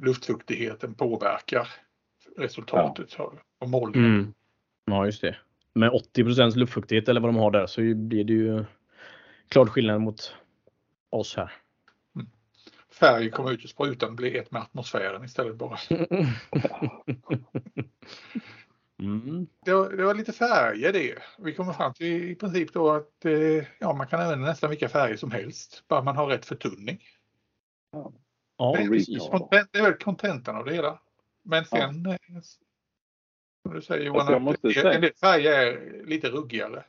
luftfuktigheten påverkar resultatet ja. av målningen. Mm. Ja, just det. Med 80% luftfuktighet eller vad de har där så blir det ju klart skillnad mot oss här. Mm. Färg kommer ut ur sprutan och blir ett med atmosfären istället bara. Mm. Det, var, det, var, lite färger det. Vi kommer fram till i princip då att eh, ja, man kan använda nästan vilka färger som helst, bara man har rätt förtunning. Ja, ja det, är, det är väl kontentan av det hela. Men sen, ja. Eh, som du säger Johan, en del färger är lite ruggigare.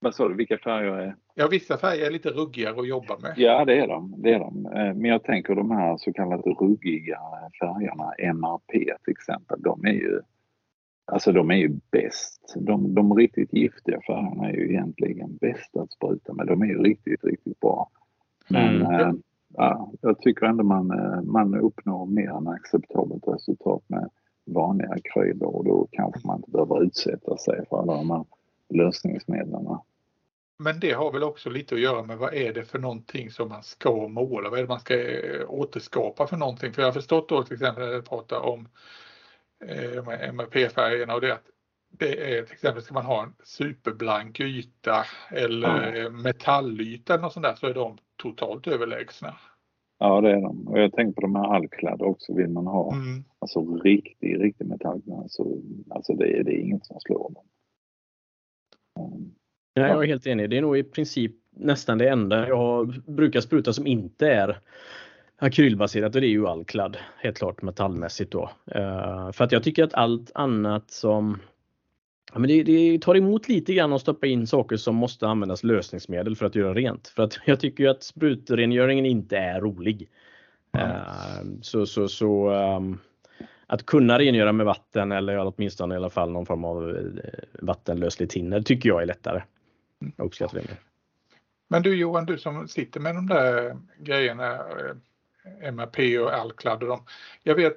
Vad sa du, vilka färger är? Ja, vissa färger är lite ruggigare att jobba med. Ja, det är de. Det är de. Eh, men jag tänker de här så kallade ruggiga färgerna, MRP till exempel, de är ju Alltså de är ju bäst. De, de riktigt giftiga färgerna är ju egentligen bäst att spruta med. De är ju riktigt, riktigt bra. Men mm. eh, ja, jag tycker ändå man, eh, man uppnår mer än acceptabelt resultat med vanliga kryddor och då kanske man inte behöver utsätta sig för alla de här lösningsmedlen. Men det har väl också lite att göra med vad är det för någonting som man ska måla? Vad är det man ska eh, återskapa för någonting? För jag har förstått då till exempel när du pratar om eh, MRP-färgerna och det att det är till exempel ska man ha en superblank yta eller mm. metallyta eller något sånt där så är de totalt överlägsna. Ja det är de. Och jag tänker på de här alkladd också. Vill man ha mm. alltså riktig, riktig metallglans så alltså det, det är inget som slår dem. Ja, jag är helt enig. Det är nog i princip nästan det enda jag brukar spruta som inte är akrylbaserat och det är ju alkladd. Helt klart metallmässigt då. Uh, för att jag tycker att allt annat som Ja, men det, det, tar emot lite grann att stoppa in saker som måste användas lösningsmedel för att göra rent. För att jag tycker ju att sprutrengöringen inte är rolig. Mm. Uh, så så, så um, att kunna rengöra med vatten eller åtminstone i alla fall någon form av eh, vattenlösligt tinner tycker jag är lättare. Jag uppskattar det. Men du Johan, du som sitter med de där grejerna, eh, MRP och Alclad och dem. Jag vet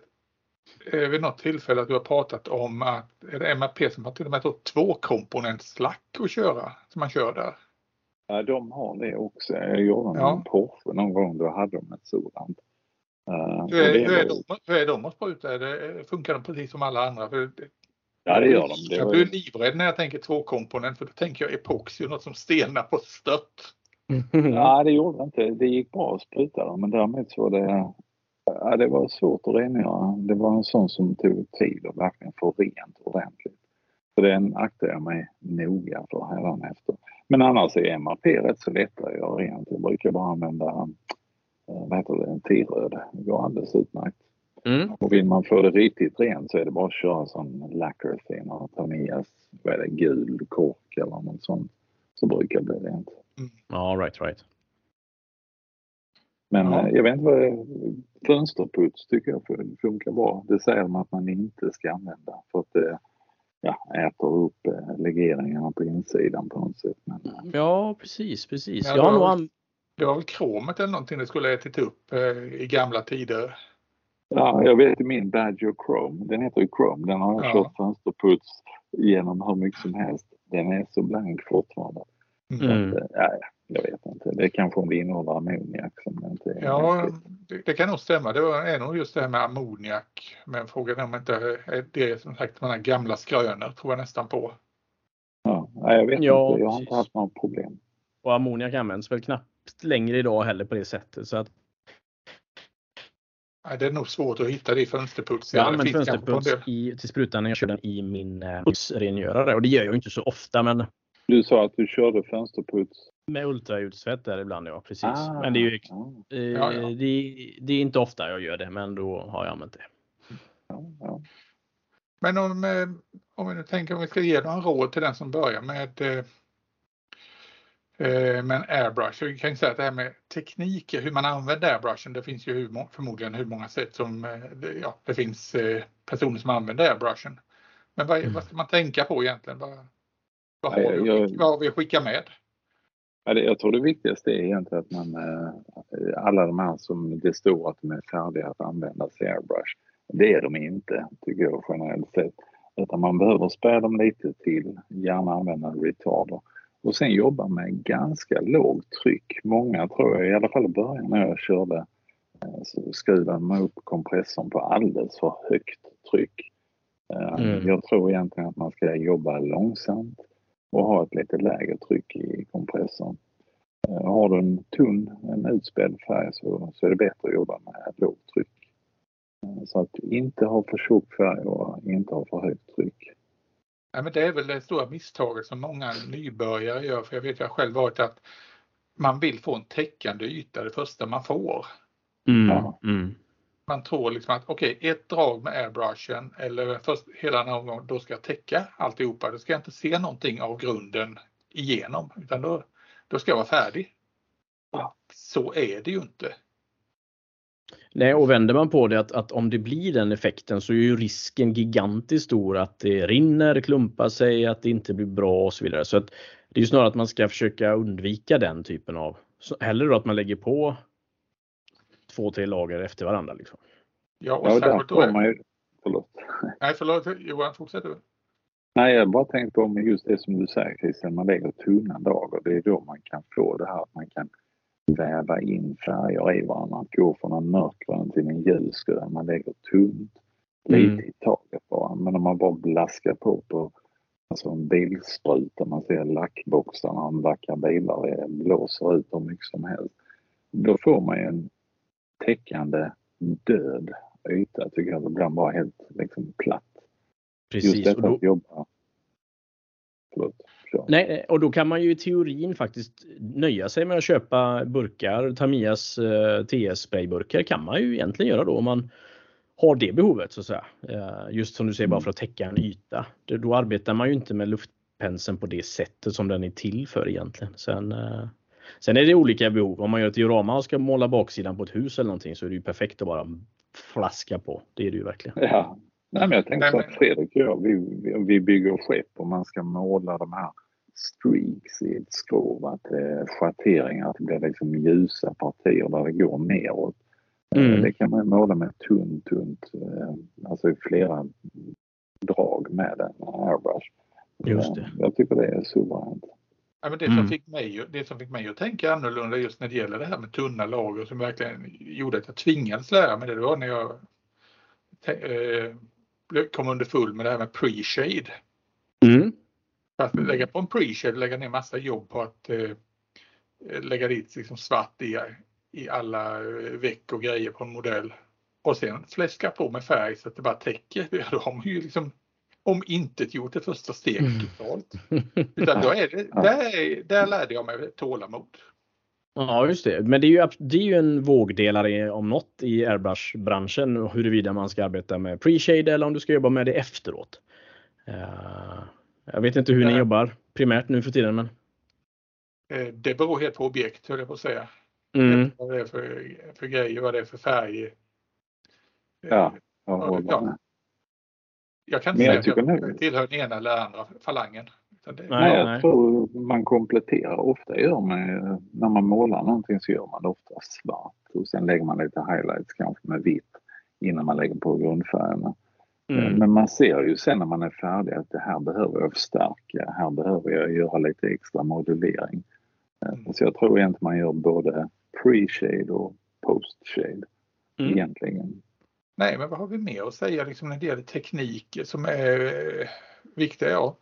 eh, vid något tillfälle att du har pratat om att är det MRP som har till och med ett tvåkomponentslack att köra som man kör där. Ja, de har det också. Jag gjorde ja. en Porsche någon gång, då hade de ett sådant. Uh, hur, är, hur, är de, hur är de att spruta? Det, funkar de precis som alla andra? För Ja, det gör de. Det jag blir livrädd när jag tänker tvåkomponent för då tänker jag epoxy, något som stelnar på stött. Ja, det gjorde det inte. Det gick bra att spruta dem, men däremot så var det, ja, det var svårt att rengöra. Det var en sån som tog tid att verkligen få rent ordentligt. Så den aktar jag mig noga för hädanefter. Men annars är MRP rätt så lätt att göra rent. Jag brukar bara använda, eh, vad heter det, en T-röd. Det går alldeles utmärkt. Mm. Och vill man få det riktigt rent så är det bara att köra sån lacquer thin och ta med vad är det, gul kork eller något sånt. Så brukar det bli rent. Mm. Ja, right, right. Men ja. Eh, jag vet inte vad fönsterputs tycker jag funkar bra. Det säger de att man inte ska använda för att det ja, äter upp eh, legeringarna på insidan på något sätt. Men, eh, ja, precis, precis. Ja, jag har nog det var väl kromet eller någonting det skulle ätit upp i gamla tider. Ja, jag vet min Badger Chrome. Den heter ju Chrome. Den har jag ja. kört fönsterputs genom hur mycket som helst. Den är så blank fortfarande. Mm. Att, eh, ja, jag vet inte. Det är kanske om det innehåller ammoniak som inte är. Ja, det, det, kan nog stämma. Det är nog just det här med ammoniak. Men frågan är om inte är det som sagt de här gamla skrönor tror jag nästan på. Ja, jag vet ja, inte. Jag har inte haft några problem. Och ammoniak används väl knappt längre idag heller på det sättet. Så att det är nog svårt att hitta det i fönsterputs. Jag använder fönsterputs i, till sprutan när jag kör den i min eh, putsrengörare och det gör jag inte så ofta. Men... Du sa att du körde fönsterputs? Med ultraljudsvett där ibland ja, precis. Ah, men det är, ju, ah. eh, ja, ja. Det, det, är inte ofta jag gör det, men då har jag använt det. Ja, men om, eh, om vi nu tänker om vi ska ge några råd till den som börjar med eh, Eh, men airbrush, vi kan ju säga att det här med tekniker, hur man använder airbrushen, det finns ju hur, förmodligen hur många sätt som eh, ja, det finns eh, personer som använder airbrushen. Men vad, mm. vad ska man tänka på egentligen? Vad, vad, har, vi, jag, vad har vi att skicka med? Jag tror det viktigaste är egentligen att man, alla de här som det står att de är färdiga att användas i airbrush, det är de inte tycker jag generellt sett. Utan man behöver spä dem lite till, gärna använda retarder och sen jobba med ganska lågt tryck. Många tror jag, i alla fall i början när jag körde, eh, så skruvade man upp kompressorn på alldeles för högt tryck. Eh, mm. Jag tror egentligen att man ska jobba långsamt och ha ett lite lägre tryck i kompressorn. Eh, har du en tunn, en utspädd färg så, så är det bättre att jobba med lågt tryck. Så att inte ha för tjock färg och inte ha för högt tryck. Ja, men det är väl det stora misstaget som många nybörjare gör, för jag vet jag själv varit att man vill få en täckande yta det första man får. Mm, ja. mm. Man tror liksom att okej, okay, ett drag med airbrushen eller först hela den omgången, då ska jag täcka alltihopa. Då ska jag inte se någonting av grunden igenom, utan då, då ska jag vara färdig. Ja. Så är det ju inte. Nej, och vänder man på det att, att, om det blir den effekten så är ju risken gigantiskt stor att det rinner, klumpar sig, att det inte blir bra och så vidare. Så att det är ju snarare att man ska försöka undvika den typen av, hellre då att man lägger på två, tre lager efter varandra. Liksom. Ja, och ja, där får man ju... Förlåt. Nej, förlåt Johan, fortsätt du. Nej, jag bara tänkte på just det som du säger Christian, man lägger tunna lager. Det är då man kan få det här att man kan väva in färger i varandra. Att gå från en mörkgrön till en ljusgrön. Man lägger tunt, lite mm. i taget bara. Men om man bara blaskar på på alltså en bilspruta, man ser lackboxarna om vackra bilar blåser ut hur mycket som helst. Då får man ju en täckande död yta tycker jag. Det blir bara helt liksom platt. Precis. Just detta då... att jobba Förlåt. Nej, och då kan man ju i teorin faktiskt nöja sig med att köpa burkar. Tamias eh, TS-sprayburkar kan man ju egentligen göra då om man har det behovet så att säga. Eh, just som du säger bara mm. för att täcka en yta. Då arbetar man ju inte med luftpenseln på det sättet som den är till för egentligen. Sen, eh, sen är det olika behov. Om man gör ett diorama och ska måla baksidan på ett hus eller någonting så är det ju perfekt att bara flaska på. Det är det ju verkligen. Ja, Nej, men jag tänkte men, att Fredrik och jag, vi, vi bygger skepp och man ska måla de här streaks i ett skrov, att eh, schatteringar, att det blir liksom ljusa partier där det går neråt. Eh, mm. Det kan man måla med tunt, tunt, eh, alltså i flera drag med en airbrush. Just det. Jag tycker det är suveränt. Ja, men det, som mm. fick mig, det som fick mig att tänka annorlunda just när det gäller det här med tunna lager som verkligen gjorde att jag tvingades lära mig det, det var när jag eh, kom underfull med det här med pre-shade. Mm. Att lägga på en pre-shade, lägga ner massa jobb på att eh, lägga dit liksom svart i, i alla eh, veck och grejer på en modell. Och sen fläska på med färg så att det bara täcker. Då har man ju liksom om inte gjort det första steget mm. totalt. Utan då är det, där, där lärde jag mig tålamod. Ja, just det. Men det är ju, det är ju en vågdelare om något i airbrush-branschen huruvida man ska arbeta med pre-shade eller om du ska jobba med det efteråt. Uh, jag vet inte hur ni jobbar primärt nu för tiden. Men... Eh, det beror helt på objekt, höll jag på att säga. Mm. Vad det är för, för grejer, vad det är för färg. Ja, ja, ja. Jag kan inte säga att jag tillhör den ena eller andra falangen. Det, nej, jag nej. tror man kompletterar. Ofta gör man när man målar någonting så gör man det ofta svart och sen lägger man lite highlights kanske med vitt innan man lägger på grundfärgerna. Mm. Men man ser ju sen när man är färdig att det här behöver jag förstärka. Här behöver jag göra lite extra modulering. Mm. Så jag tror egentligen man gör både pre-shade och post-shade mm. egentligen. Nej, men vad har vi mer att säga liksom när det gäller teknik som är eh, viktiga? Ja,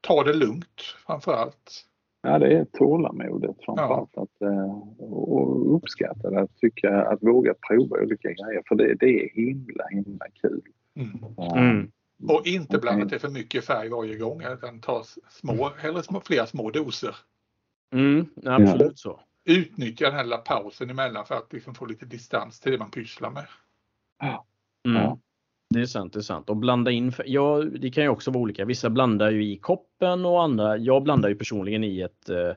ta det lugnt framför allt. Ja, det är tålamodet framförallt. Ja. Att, eh, och uppskatta det, att, tycka, att våga prova olika grejer för det, det är himla himla kul. Mm. Mm. Och inte blanda till för mycket färg varje gång utan ta små, hellre små, flera små doser. Mm, absolut så. Utnyttja den här lilla pausen emellan för att liksom få lite distans till det man pysslar med. Ja. Mm. Det är sant, det är sant. Och blanda in, ja det kan ju också vara olika. Vissa blandar ju i koppen och andra, jag blandar ju personligen i ett eh,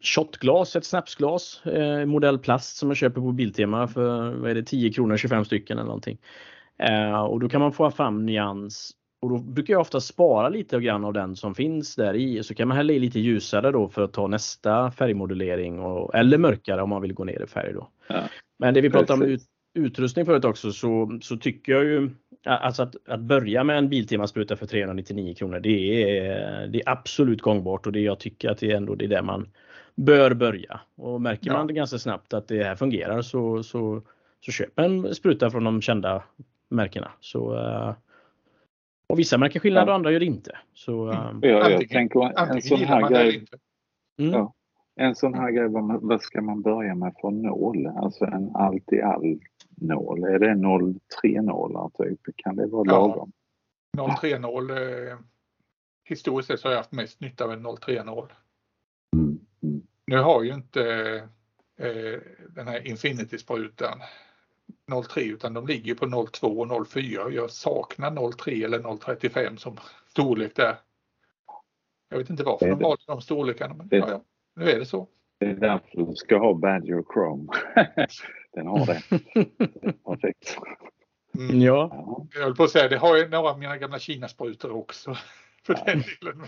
shotglas, ett snapsglas, eh, modell plast som jag köper på Biltema för vad är det, 10 kronor 25 stycken eller någonting. Eh, och då kan man få fram nyans och då brukar jag ofta spara lite grann av den som finns där i. Så kan man hälla i lite ljusare då för att ta nästa färgmodulering och, eller mörkare om man vill gå ner i färg då. Ja. Men det vi pratar om ut, utrustning förut också så, så tycker jag ju alltså att, att börja med en Biltema-spruta för 399 kronor det är, det är absolut gångbart och det jag tycker att det är ändå det där man bör börja. Och märker ja. man ganska snabbt att det här fungerar så, så, så köp en spruta från de kända märkena. Så, uh, och vissa märker skillnad och andra gör det inte. Så, uh, ja, jag antingen, tänker en sån här grej. Mm. Ja, en sån här grej, vad, vad ska man börja med för nål? Alltså en allt i all nål. Är det 03 nålar typ? Kan det vara lagom? Ja, 03 nål. Eh, historiskt sett så har jag haft mest nytta av en 03 nål. Mm. Mm. Nu har ju inte eh, den här Infinity-sprutan 03 utan de ligger på 02 och 04. Jag saknar 03 eller 035 som storlek där. Jag vet inte varför de valde de storlekarna men ja, ja, nu är det så. Det är därför du ska ha Badger Chrome. Den har det. Perfekt. Mm. Ja. Jag höll på att säga, det har ju några av mina gamla Kinasprutor också. För den delen.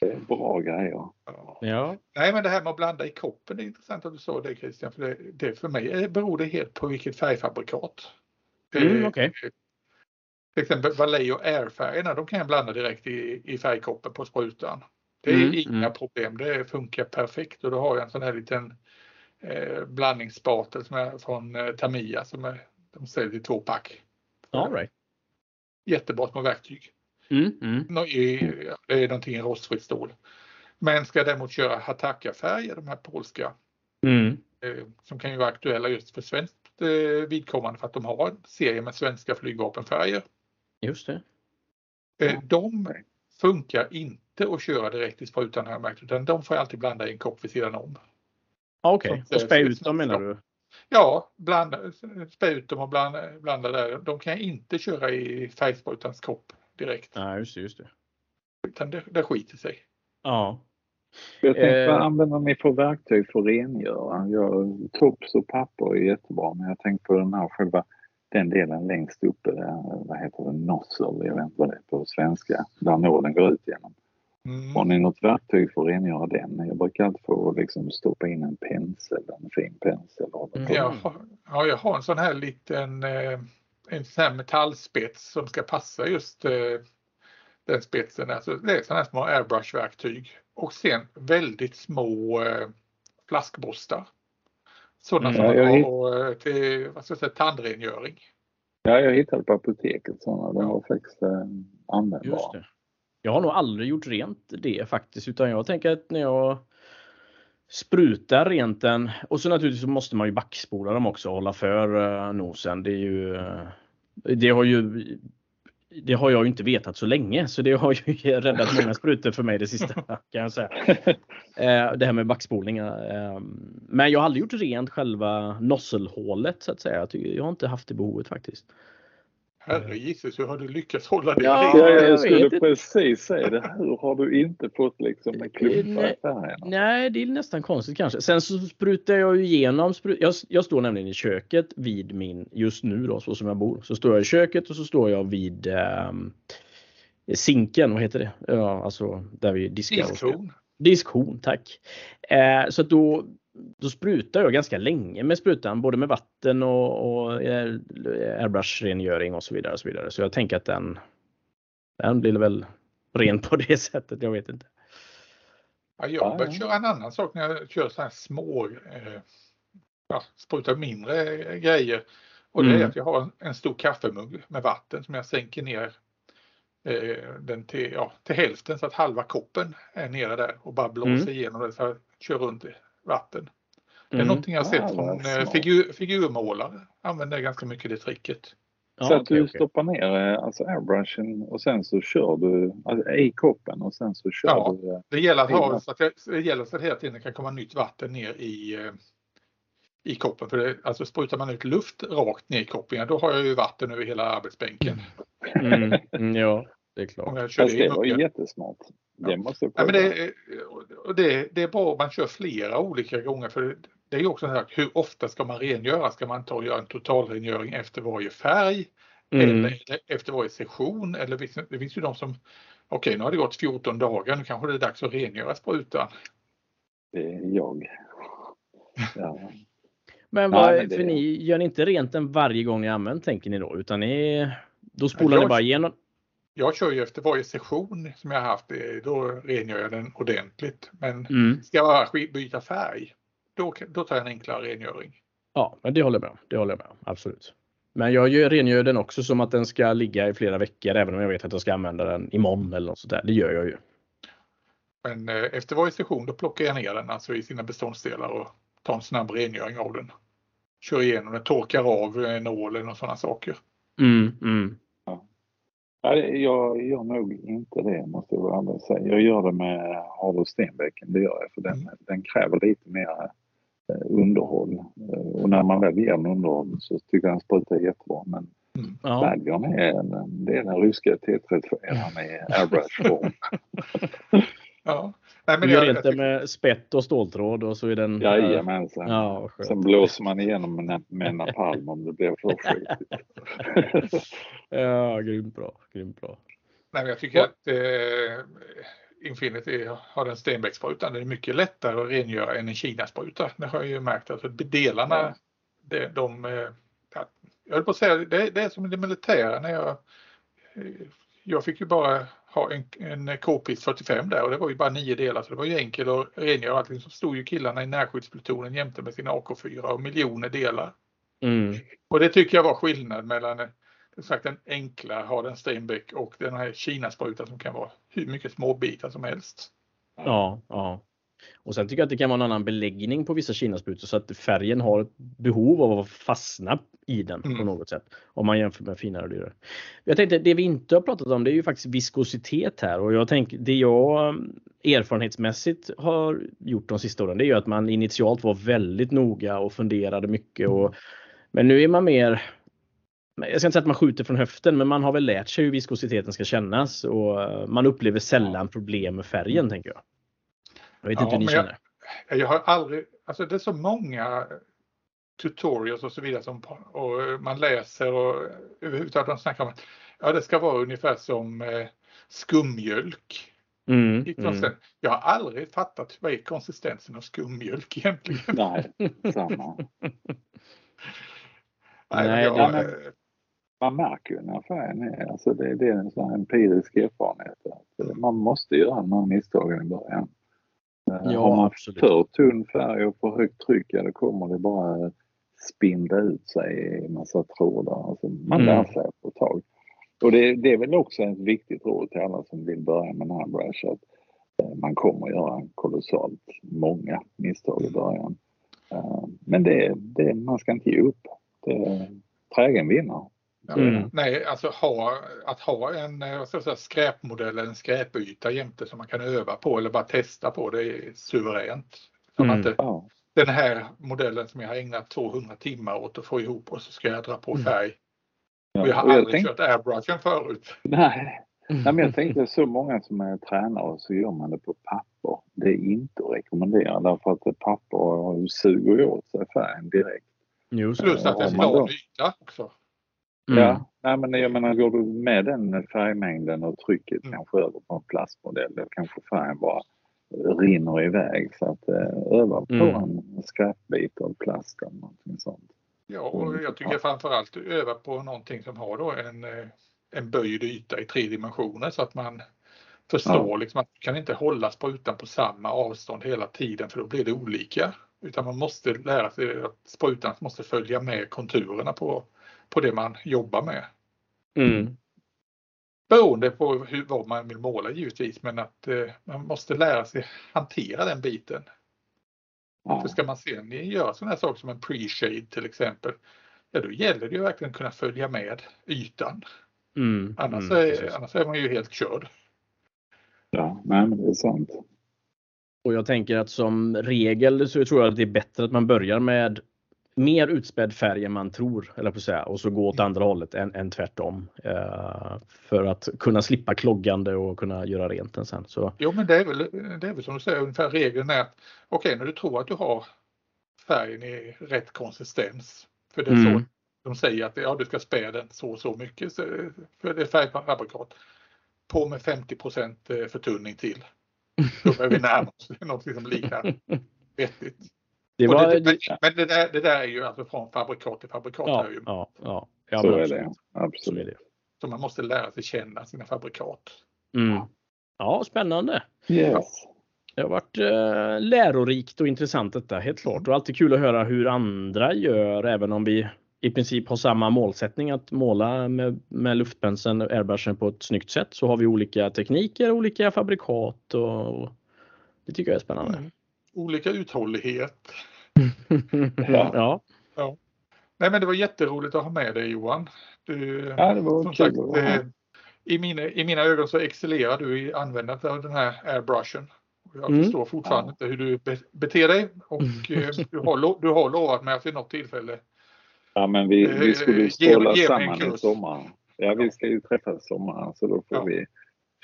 Det är bra grejer. Ja. Ja. Nej, men det här med att blanda i koppen, det är intressant att du sa det Christian. För det, det för mig beror det helt på vilket färgfabrikat. Mm, okay. Till exempel Vallejo Air-färgerna, de kan jag blanda direkt i, i färgkoppen på sprutan. Det är mm, inga mm. problem, det funkar perfekt och då har jag en sån här liten eh, blandningsspatel som är från eh, Tamiya som är, de säljer i två pack. All right. Jättebra små verktyg. Mm, mm. Det är någonting i rostfritt stål. Men ska jag däremot köra Hataka-färger, de här polska, mm. eh, som kan ju vara aktuella just för svenskt eh, vidkommande för att de har en serie med svenska flygvapenfärger. Just det. Eh, de funkar inte att köra direkt i sprutan har jag märkt, utan de får jag alltid blanda i en kopp vid sidan om. Okej, okay. och spä ut dem menar du? Ja, blanda, spä ut dem och blanda, blanda där. De kan jag inte köra i färgsprutans kopp direkt. Nej, just det. Just det. Utan det, det skiter sig. Ja. Jag tänkte, eh, använder ni för verktyg för att rengöra? Jag, tops och papper är jättebra, men jag tänkte på den här själva den delen längst uppe, där, vad heter det, nozzle, jag vet inte vad det är på svenska, där nålen går ut genom. Mm. Har ni något verktyg för att rengöra den? Jag brukar alltid få liksom stoppa in en pensel, en fin pensel. Mm. Jag har, ja, jag har en sån här liten eh, en sån här metallspets som ska passa just eh, den spetsen. Alltså, det är sådana här små airbrush-verktyg och sen väldigt små eh, flaskborstar. Sådana mm, som man har till vad ska jag säga, tandrengöring. Ja, jag hittade på apoteket sådana. De var faktiskt eh, användbara. Jag har nog aldrig gjort rent det faktiskt utan jag tänker att när jag sprutar rent den och så naturligtvis så måste man ju backspola dem också och hålla för uh, nosen. Det är ju uh, det har ju det har jag ju inte vetat så länge så det har ju räddat många sprutor för mig det sista kan jag säga. Eh, det här med backspolningar. Ehm, men jag har aldrig gjort rent själva nosselhålet så att säga. Jag har inte haft det behovet faktiskt. Herre Jesus, hur har du lyckats hålla det ja, ja, jag, jag skulle precis säga det. Hur har du inte fått liksom en klumpa i färgen? Nej, det är nästan konstigt kanske. Sen så sprutar jag ju igenom. Jag, jag står nämligen i köket vid min, just nu då, så som jag bor. Så står jag i köket och så står jag vid eh, sinken, vad heter det? Ja, alltså där vi diskar. Diskhon. Diskhon, tack. Eh, så att då då sprutar jag ganska länge med sprutan, både med vatten och, och airbrush-rengöring och så vidare. Och så, vidare. så jag tänker att den, den blir väl ren på det sättet. Jag vet inte. Ja, jag börjar köra en annan sak när jag kör så här små, eh, ja, sprutar mindre grejer. Och det är mm. att jag har en, en stor kaffemugg med vatten som jag sänker ner eh, den till, ja, till hälften så att halva koppen är nere där och bara blåser mm. igenom det så jag kör runt vatten. Det är mm. någonting jag sett ah, från eh, figur, figurmålare. Använder ganska mycket det tricket. Ja, så att okay, du okay. stoppar ner eh, alltså airbrushen och sen så kör du alltså, i koppen och sen så kör ja, du. Eh, det gäller att ha så att det, det gäller så att hela tiden kan komma nytt vatten ner i, i koppen. För det, alltså sprutar man ut luft rakt ner i koppen, då har jag ju vatten över hela arbetsbänken. Mm, mm, ja, det är klart. Om jag kör det, det var ju jättesmart. Det måste ja, men det, det, det är bra om man kör flera olika gånger för det är också så här, hur ofta ska man rengöra? Ska man ta och göra en totalrengöring efter varje färg? Mm. Eller efter varje session? Eller det finns ju de som, okej okay, nu har det gått 14 dagar, nu kanske det är dags att rengöra sprutan. Det är jag. Ja. Men, vad, ja, det... för ni gör ni inte rent den varje gång ni använder tänker ni då? Utan ni, då spolar jag, ni bara igenom? Jag kör ju efter varje session som jag har haft, då rengör jag den ordentligt. Men mm. ska jag bara byta färg, då, då tar jag en enklare rengöring. Ja, men det håller jag med om. Det håller jag med om. Absolut. Men jag gör, rengör den också som att den ska ligga i flera veckor även om jag vet att jag ska använda den imorgon eller något sånt där. Det gör jag ju. Men eh, efter varje session då plockar jag ner den alltså i sina beståndsdelar och tar en snabb rengöring av den. Kör igenom den, torkar av eh, nålen och sådana saker. Mm, mm. Nej, jag gör nog inte det måste jag väl säga. Jag gör det med Havel Stenbäcken, det gör jag för den, mm. den kräver lite mer eh, underhåll. Eh, och när man väl ger den underhåll så tycker jag den sprutar jättebra. Men mm. ja. Badgern är, det är den ryska T34 med airbrush-form. ja. Nej, men du gör inte med spett och ståltråd och så är den... Jajamensan. Ja, Sen blåser man igenom med, med napalm om det blir för skitigt. ja, grymt bra. Grymt bra. Nej, jag tycker att eh, Infinity har en Stenbeck-spruta. Det är mycket lättare att rengöra än en Kina-spruta. Det har jag ju märkt. Alltså delarna, ja. de, de, eh, jag höll på att säga, det, det är som det militära när jag jag fick ju bara ha en, en K-pist 45 där och det var ju bara nio delar så det var ju enkelt att rengöra allting. Så stod ju killarna i närskyddsplutonen jämte med sina AK4 och miljoner delar. Mm. Och det tycker jag var skillnad mellan sagt, den enkla Harden Steinbeck och den här Kinasprutan som kan vara hur mycket småbitar som helst. Ja, ja. Och sen tycker jag att det kan vara en annan beläggning på vissa kinasprutor så att färgen har ett behov av att fastna i den mm. på något sätt. Om man jämför med finare och dyrare. Jag tänkte det vi inte har pratat om det är ju faktiskt viskositet här och jag tänker det jag mm, erfarenhetsmässigt har gjort de sista åren det är ju att man initialt var väldigt noga och funderade mycket och men nu är man mer jag ska inte säga att man skjuter från höften, men man har väl lärt sig hur viskositeten ska kännas och eh, man upplever sällan problem med färgen tänker jag. Jag vet ja, inte hur ni känner. Jag, jag, har aldrig, alltså det är så många tutorials och så vidare som och man läser och överhuvudtaget de snackar om att ja, det ska vara ungefär som eh, skummjölk. Mm, mm. Jag har aldrig fattat vad är konsistensen av skummjölk egentligen. Nej, samma. Nej, jag, jag, man märker ju när färgen är, alltså det, det är en sån empirisk erfarenhet. Att man måste göra de här misstagen i början. Ja, Har man absolut. för tunn färg och för högt tryck, ja då kommer det bara spinda ut sig i massa trådar. Alltså man mm. lär sig på ett tag. Och det, det, är väl också ett viktigt råd till alla som vill börja med Narbrush att eh, man kommer göra kolossalt många misstag i början. Eh, men det, det, man ska inte ge upp. Det, trägen vinner. Mm. Nej, alltså ha, att ha en eh, ska jag säga, skräpmodell, en skräpyta jämte som man kan öva på eller bara testa på, det är suveränt. Mm. Inte, ja. Den här modellen som jag har ägnat 200 timmar åt att få ihop och så ska jag dra på mm. färg. Ja. Och jag har och jag aldrig tänkte... kört airbrushen förut. Nej. Nej, men jag tänkte så många som är tränare så gör man det på papper. Det är inte att rekommendera därför att papper suger åt sig färgen direkt. Just Plus att det är smal yta också. Mm. Ja, nej, men jag menar går du med den färgmängden och trycket mm. kanske över på en plastmodell, då kanske färgen bara rinner iväg. Så att eh, öva på mm. en skräpbit av plast eller någonting sånt. Ja, och mm. jag tycker framförallt öva på någonting som har då en, eh, en böjd yta i tre dimensioner så att man förstår ja. liksom att man kan inte hålla sprutan på samma avstånd hela tiden för då blir det olika. Utan man måste lära sig att sprutan måste följa med konturerna på på det man jobbar med. Mm. Beroende på hur, vad man vill måla givetvis men att eh, man måste lära sig hantera den biten. Ja. För ska man sen göra sådana här saker som en pre-shade till exempel, ja då gäller det ju verkligen att kunna följa med ytan. Mm. Annars, mm, är, annars är man ju helt körd. Ja, nej, men det är sant. Och jag tänker att som regel så tror jag att det är bättre att man börjar med mer utspädd färg än man tror, eller på att säga, och så gå åt andra hållet än, än tvärtom. Eh, för att kunna slippa kloggande och kunna göra rent den sen. Så. Jo men det är väl, det är väl som du säger, ungefär regeln är att okej okay, när du tror att du har färgen i rätt konsistens, för det är mm. så de säger att ja, du ska spä den så och så mycket, för det är färgfabrikat. På med 50 eh, förtunning till. Då är vi närmare oss något som liknar vettigt. Det var, det, men, men det, där, det där är ju alltså från fabrikat till fabrikat. Ja, ju. ja, ja. ja så är det. Absolut. Så man måste lära sig känna sina fabrikat. Mm. Ja, spännande. Yes. Det har varit eh, lärorikt och intressant detta, helt klart. Och alltid kul att höra hur andra gör, även om vi i princip har samma målsättning att måla med, med luftpenseln, airbrushen på ett snyggt sätt. Så har vi olika tekniker, olika fabrikat och, och det tycker jag är spännande. Mm olika uthållighet. Ja. ja. ja. Nej men det var jätteroligt att ha med dig Johan. Du, ja, det var som sagt, eh, i, mina, I mina ögon så excellerar du i användandet av den här airbrushen. Jag mm. förstår fortfarande ja. inte hur du beter dig och eh, du, har, du har lovat mig att vid något tillfälle Ja men vi, vi eh, skulle stråla samman i sommar. Ja vi ska ju träffas i sommar så då får ja. vi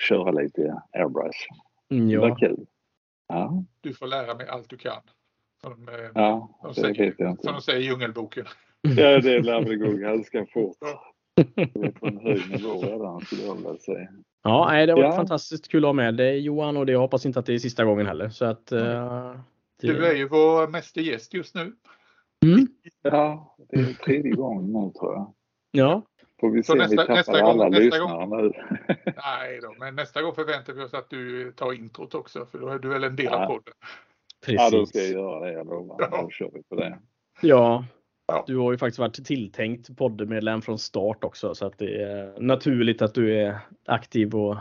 köra lite airbrush. Mm, ja. Det var kul. Ja. Du får lära mig allt du kan. Som, eh, ja, de säger, vet jag inte. Som de säger i Djungelboken. Ja, det lär väl gå ganska fort. Det är på en hög nivå redan skulle jag vilja säga. Ja, nej, det varit ja. fantastiskt kul att ha med dig Johan och det jag hoppas inte att det är sista gången heller. Så att, uh, det... Du är ju vår meste gäst just nu. Mm. Ja, det är tredje gången nu tror jag. Ja. Får vi se om vi tappar nästa alla gång, lyssnare gång, nu. Nej då, men nästa gång förväntar vi oss att du tar introt också för då är du väl en del ja. av podden. Precis. Ja, då ska jag göra det. Ja. Då kör vi på det. Ja, Ja. Du har ju faktiskt varit tilltänkt poddmedlem från start också så att det är naturligt att du är aktiv och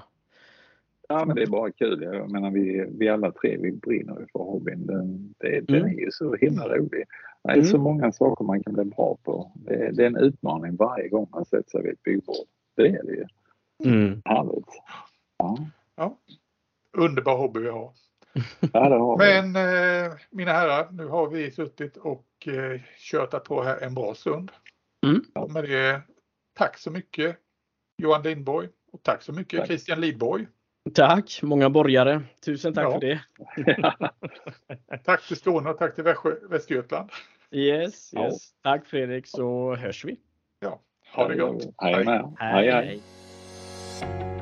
Ja men det är bara kul. Jag menar vi, vi alla tre vi brinner ju för hobbyn. Den, det, den mm. är ju så himla rolig. Det är mm. så många saker man kan bli bra på. Det, det, är en utmaning varje gång man sätter sig vid ett byggbord. Det är det ju. Mm. Härligt. Ja. ja. Underbar hobby vi har. Ja, Men eh, mina herrar, nu har vi suttit och eh, tjötat på här en bra stund. Mm. Och med det, tack så mycket Johan Lindborg och tack så mycket tack. Christian Lidborg. Tack, många borgare. Tusen tack ja. för det. tack till Skåne och tack till Västgö Västgötland. Yes, yes. Ja. Tack Fredrik så hörs vi. Ja, ha det gott. Hej. Hej. hej. hej.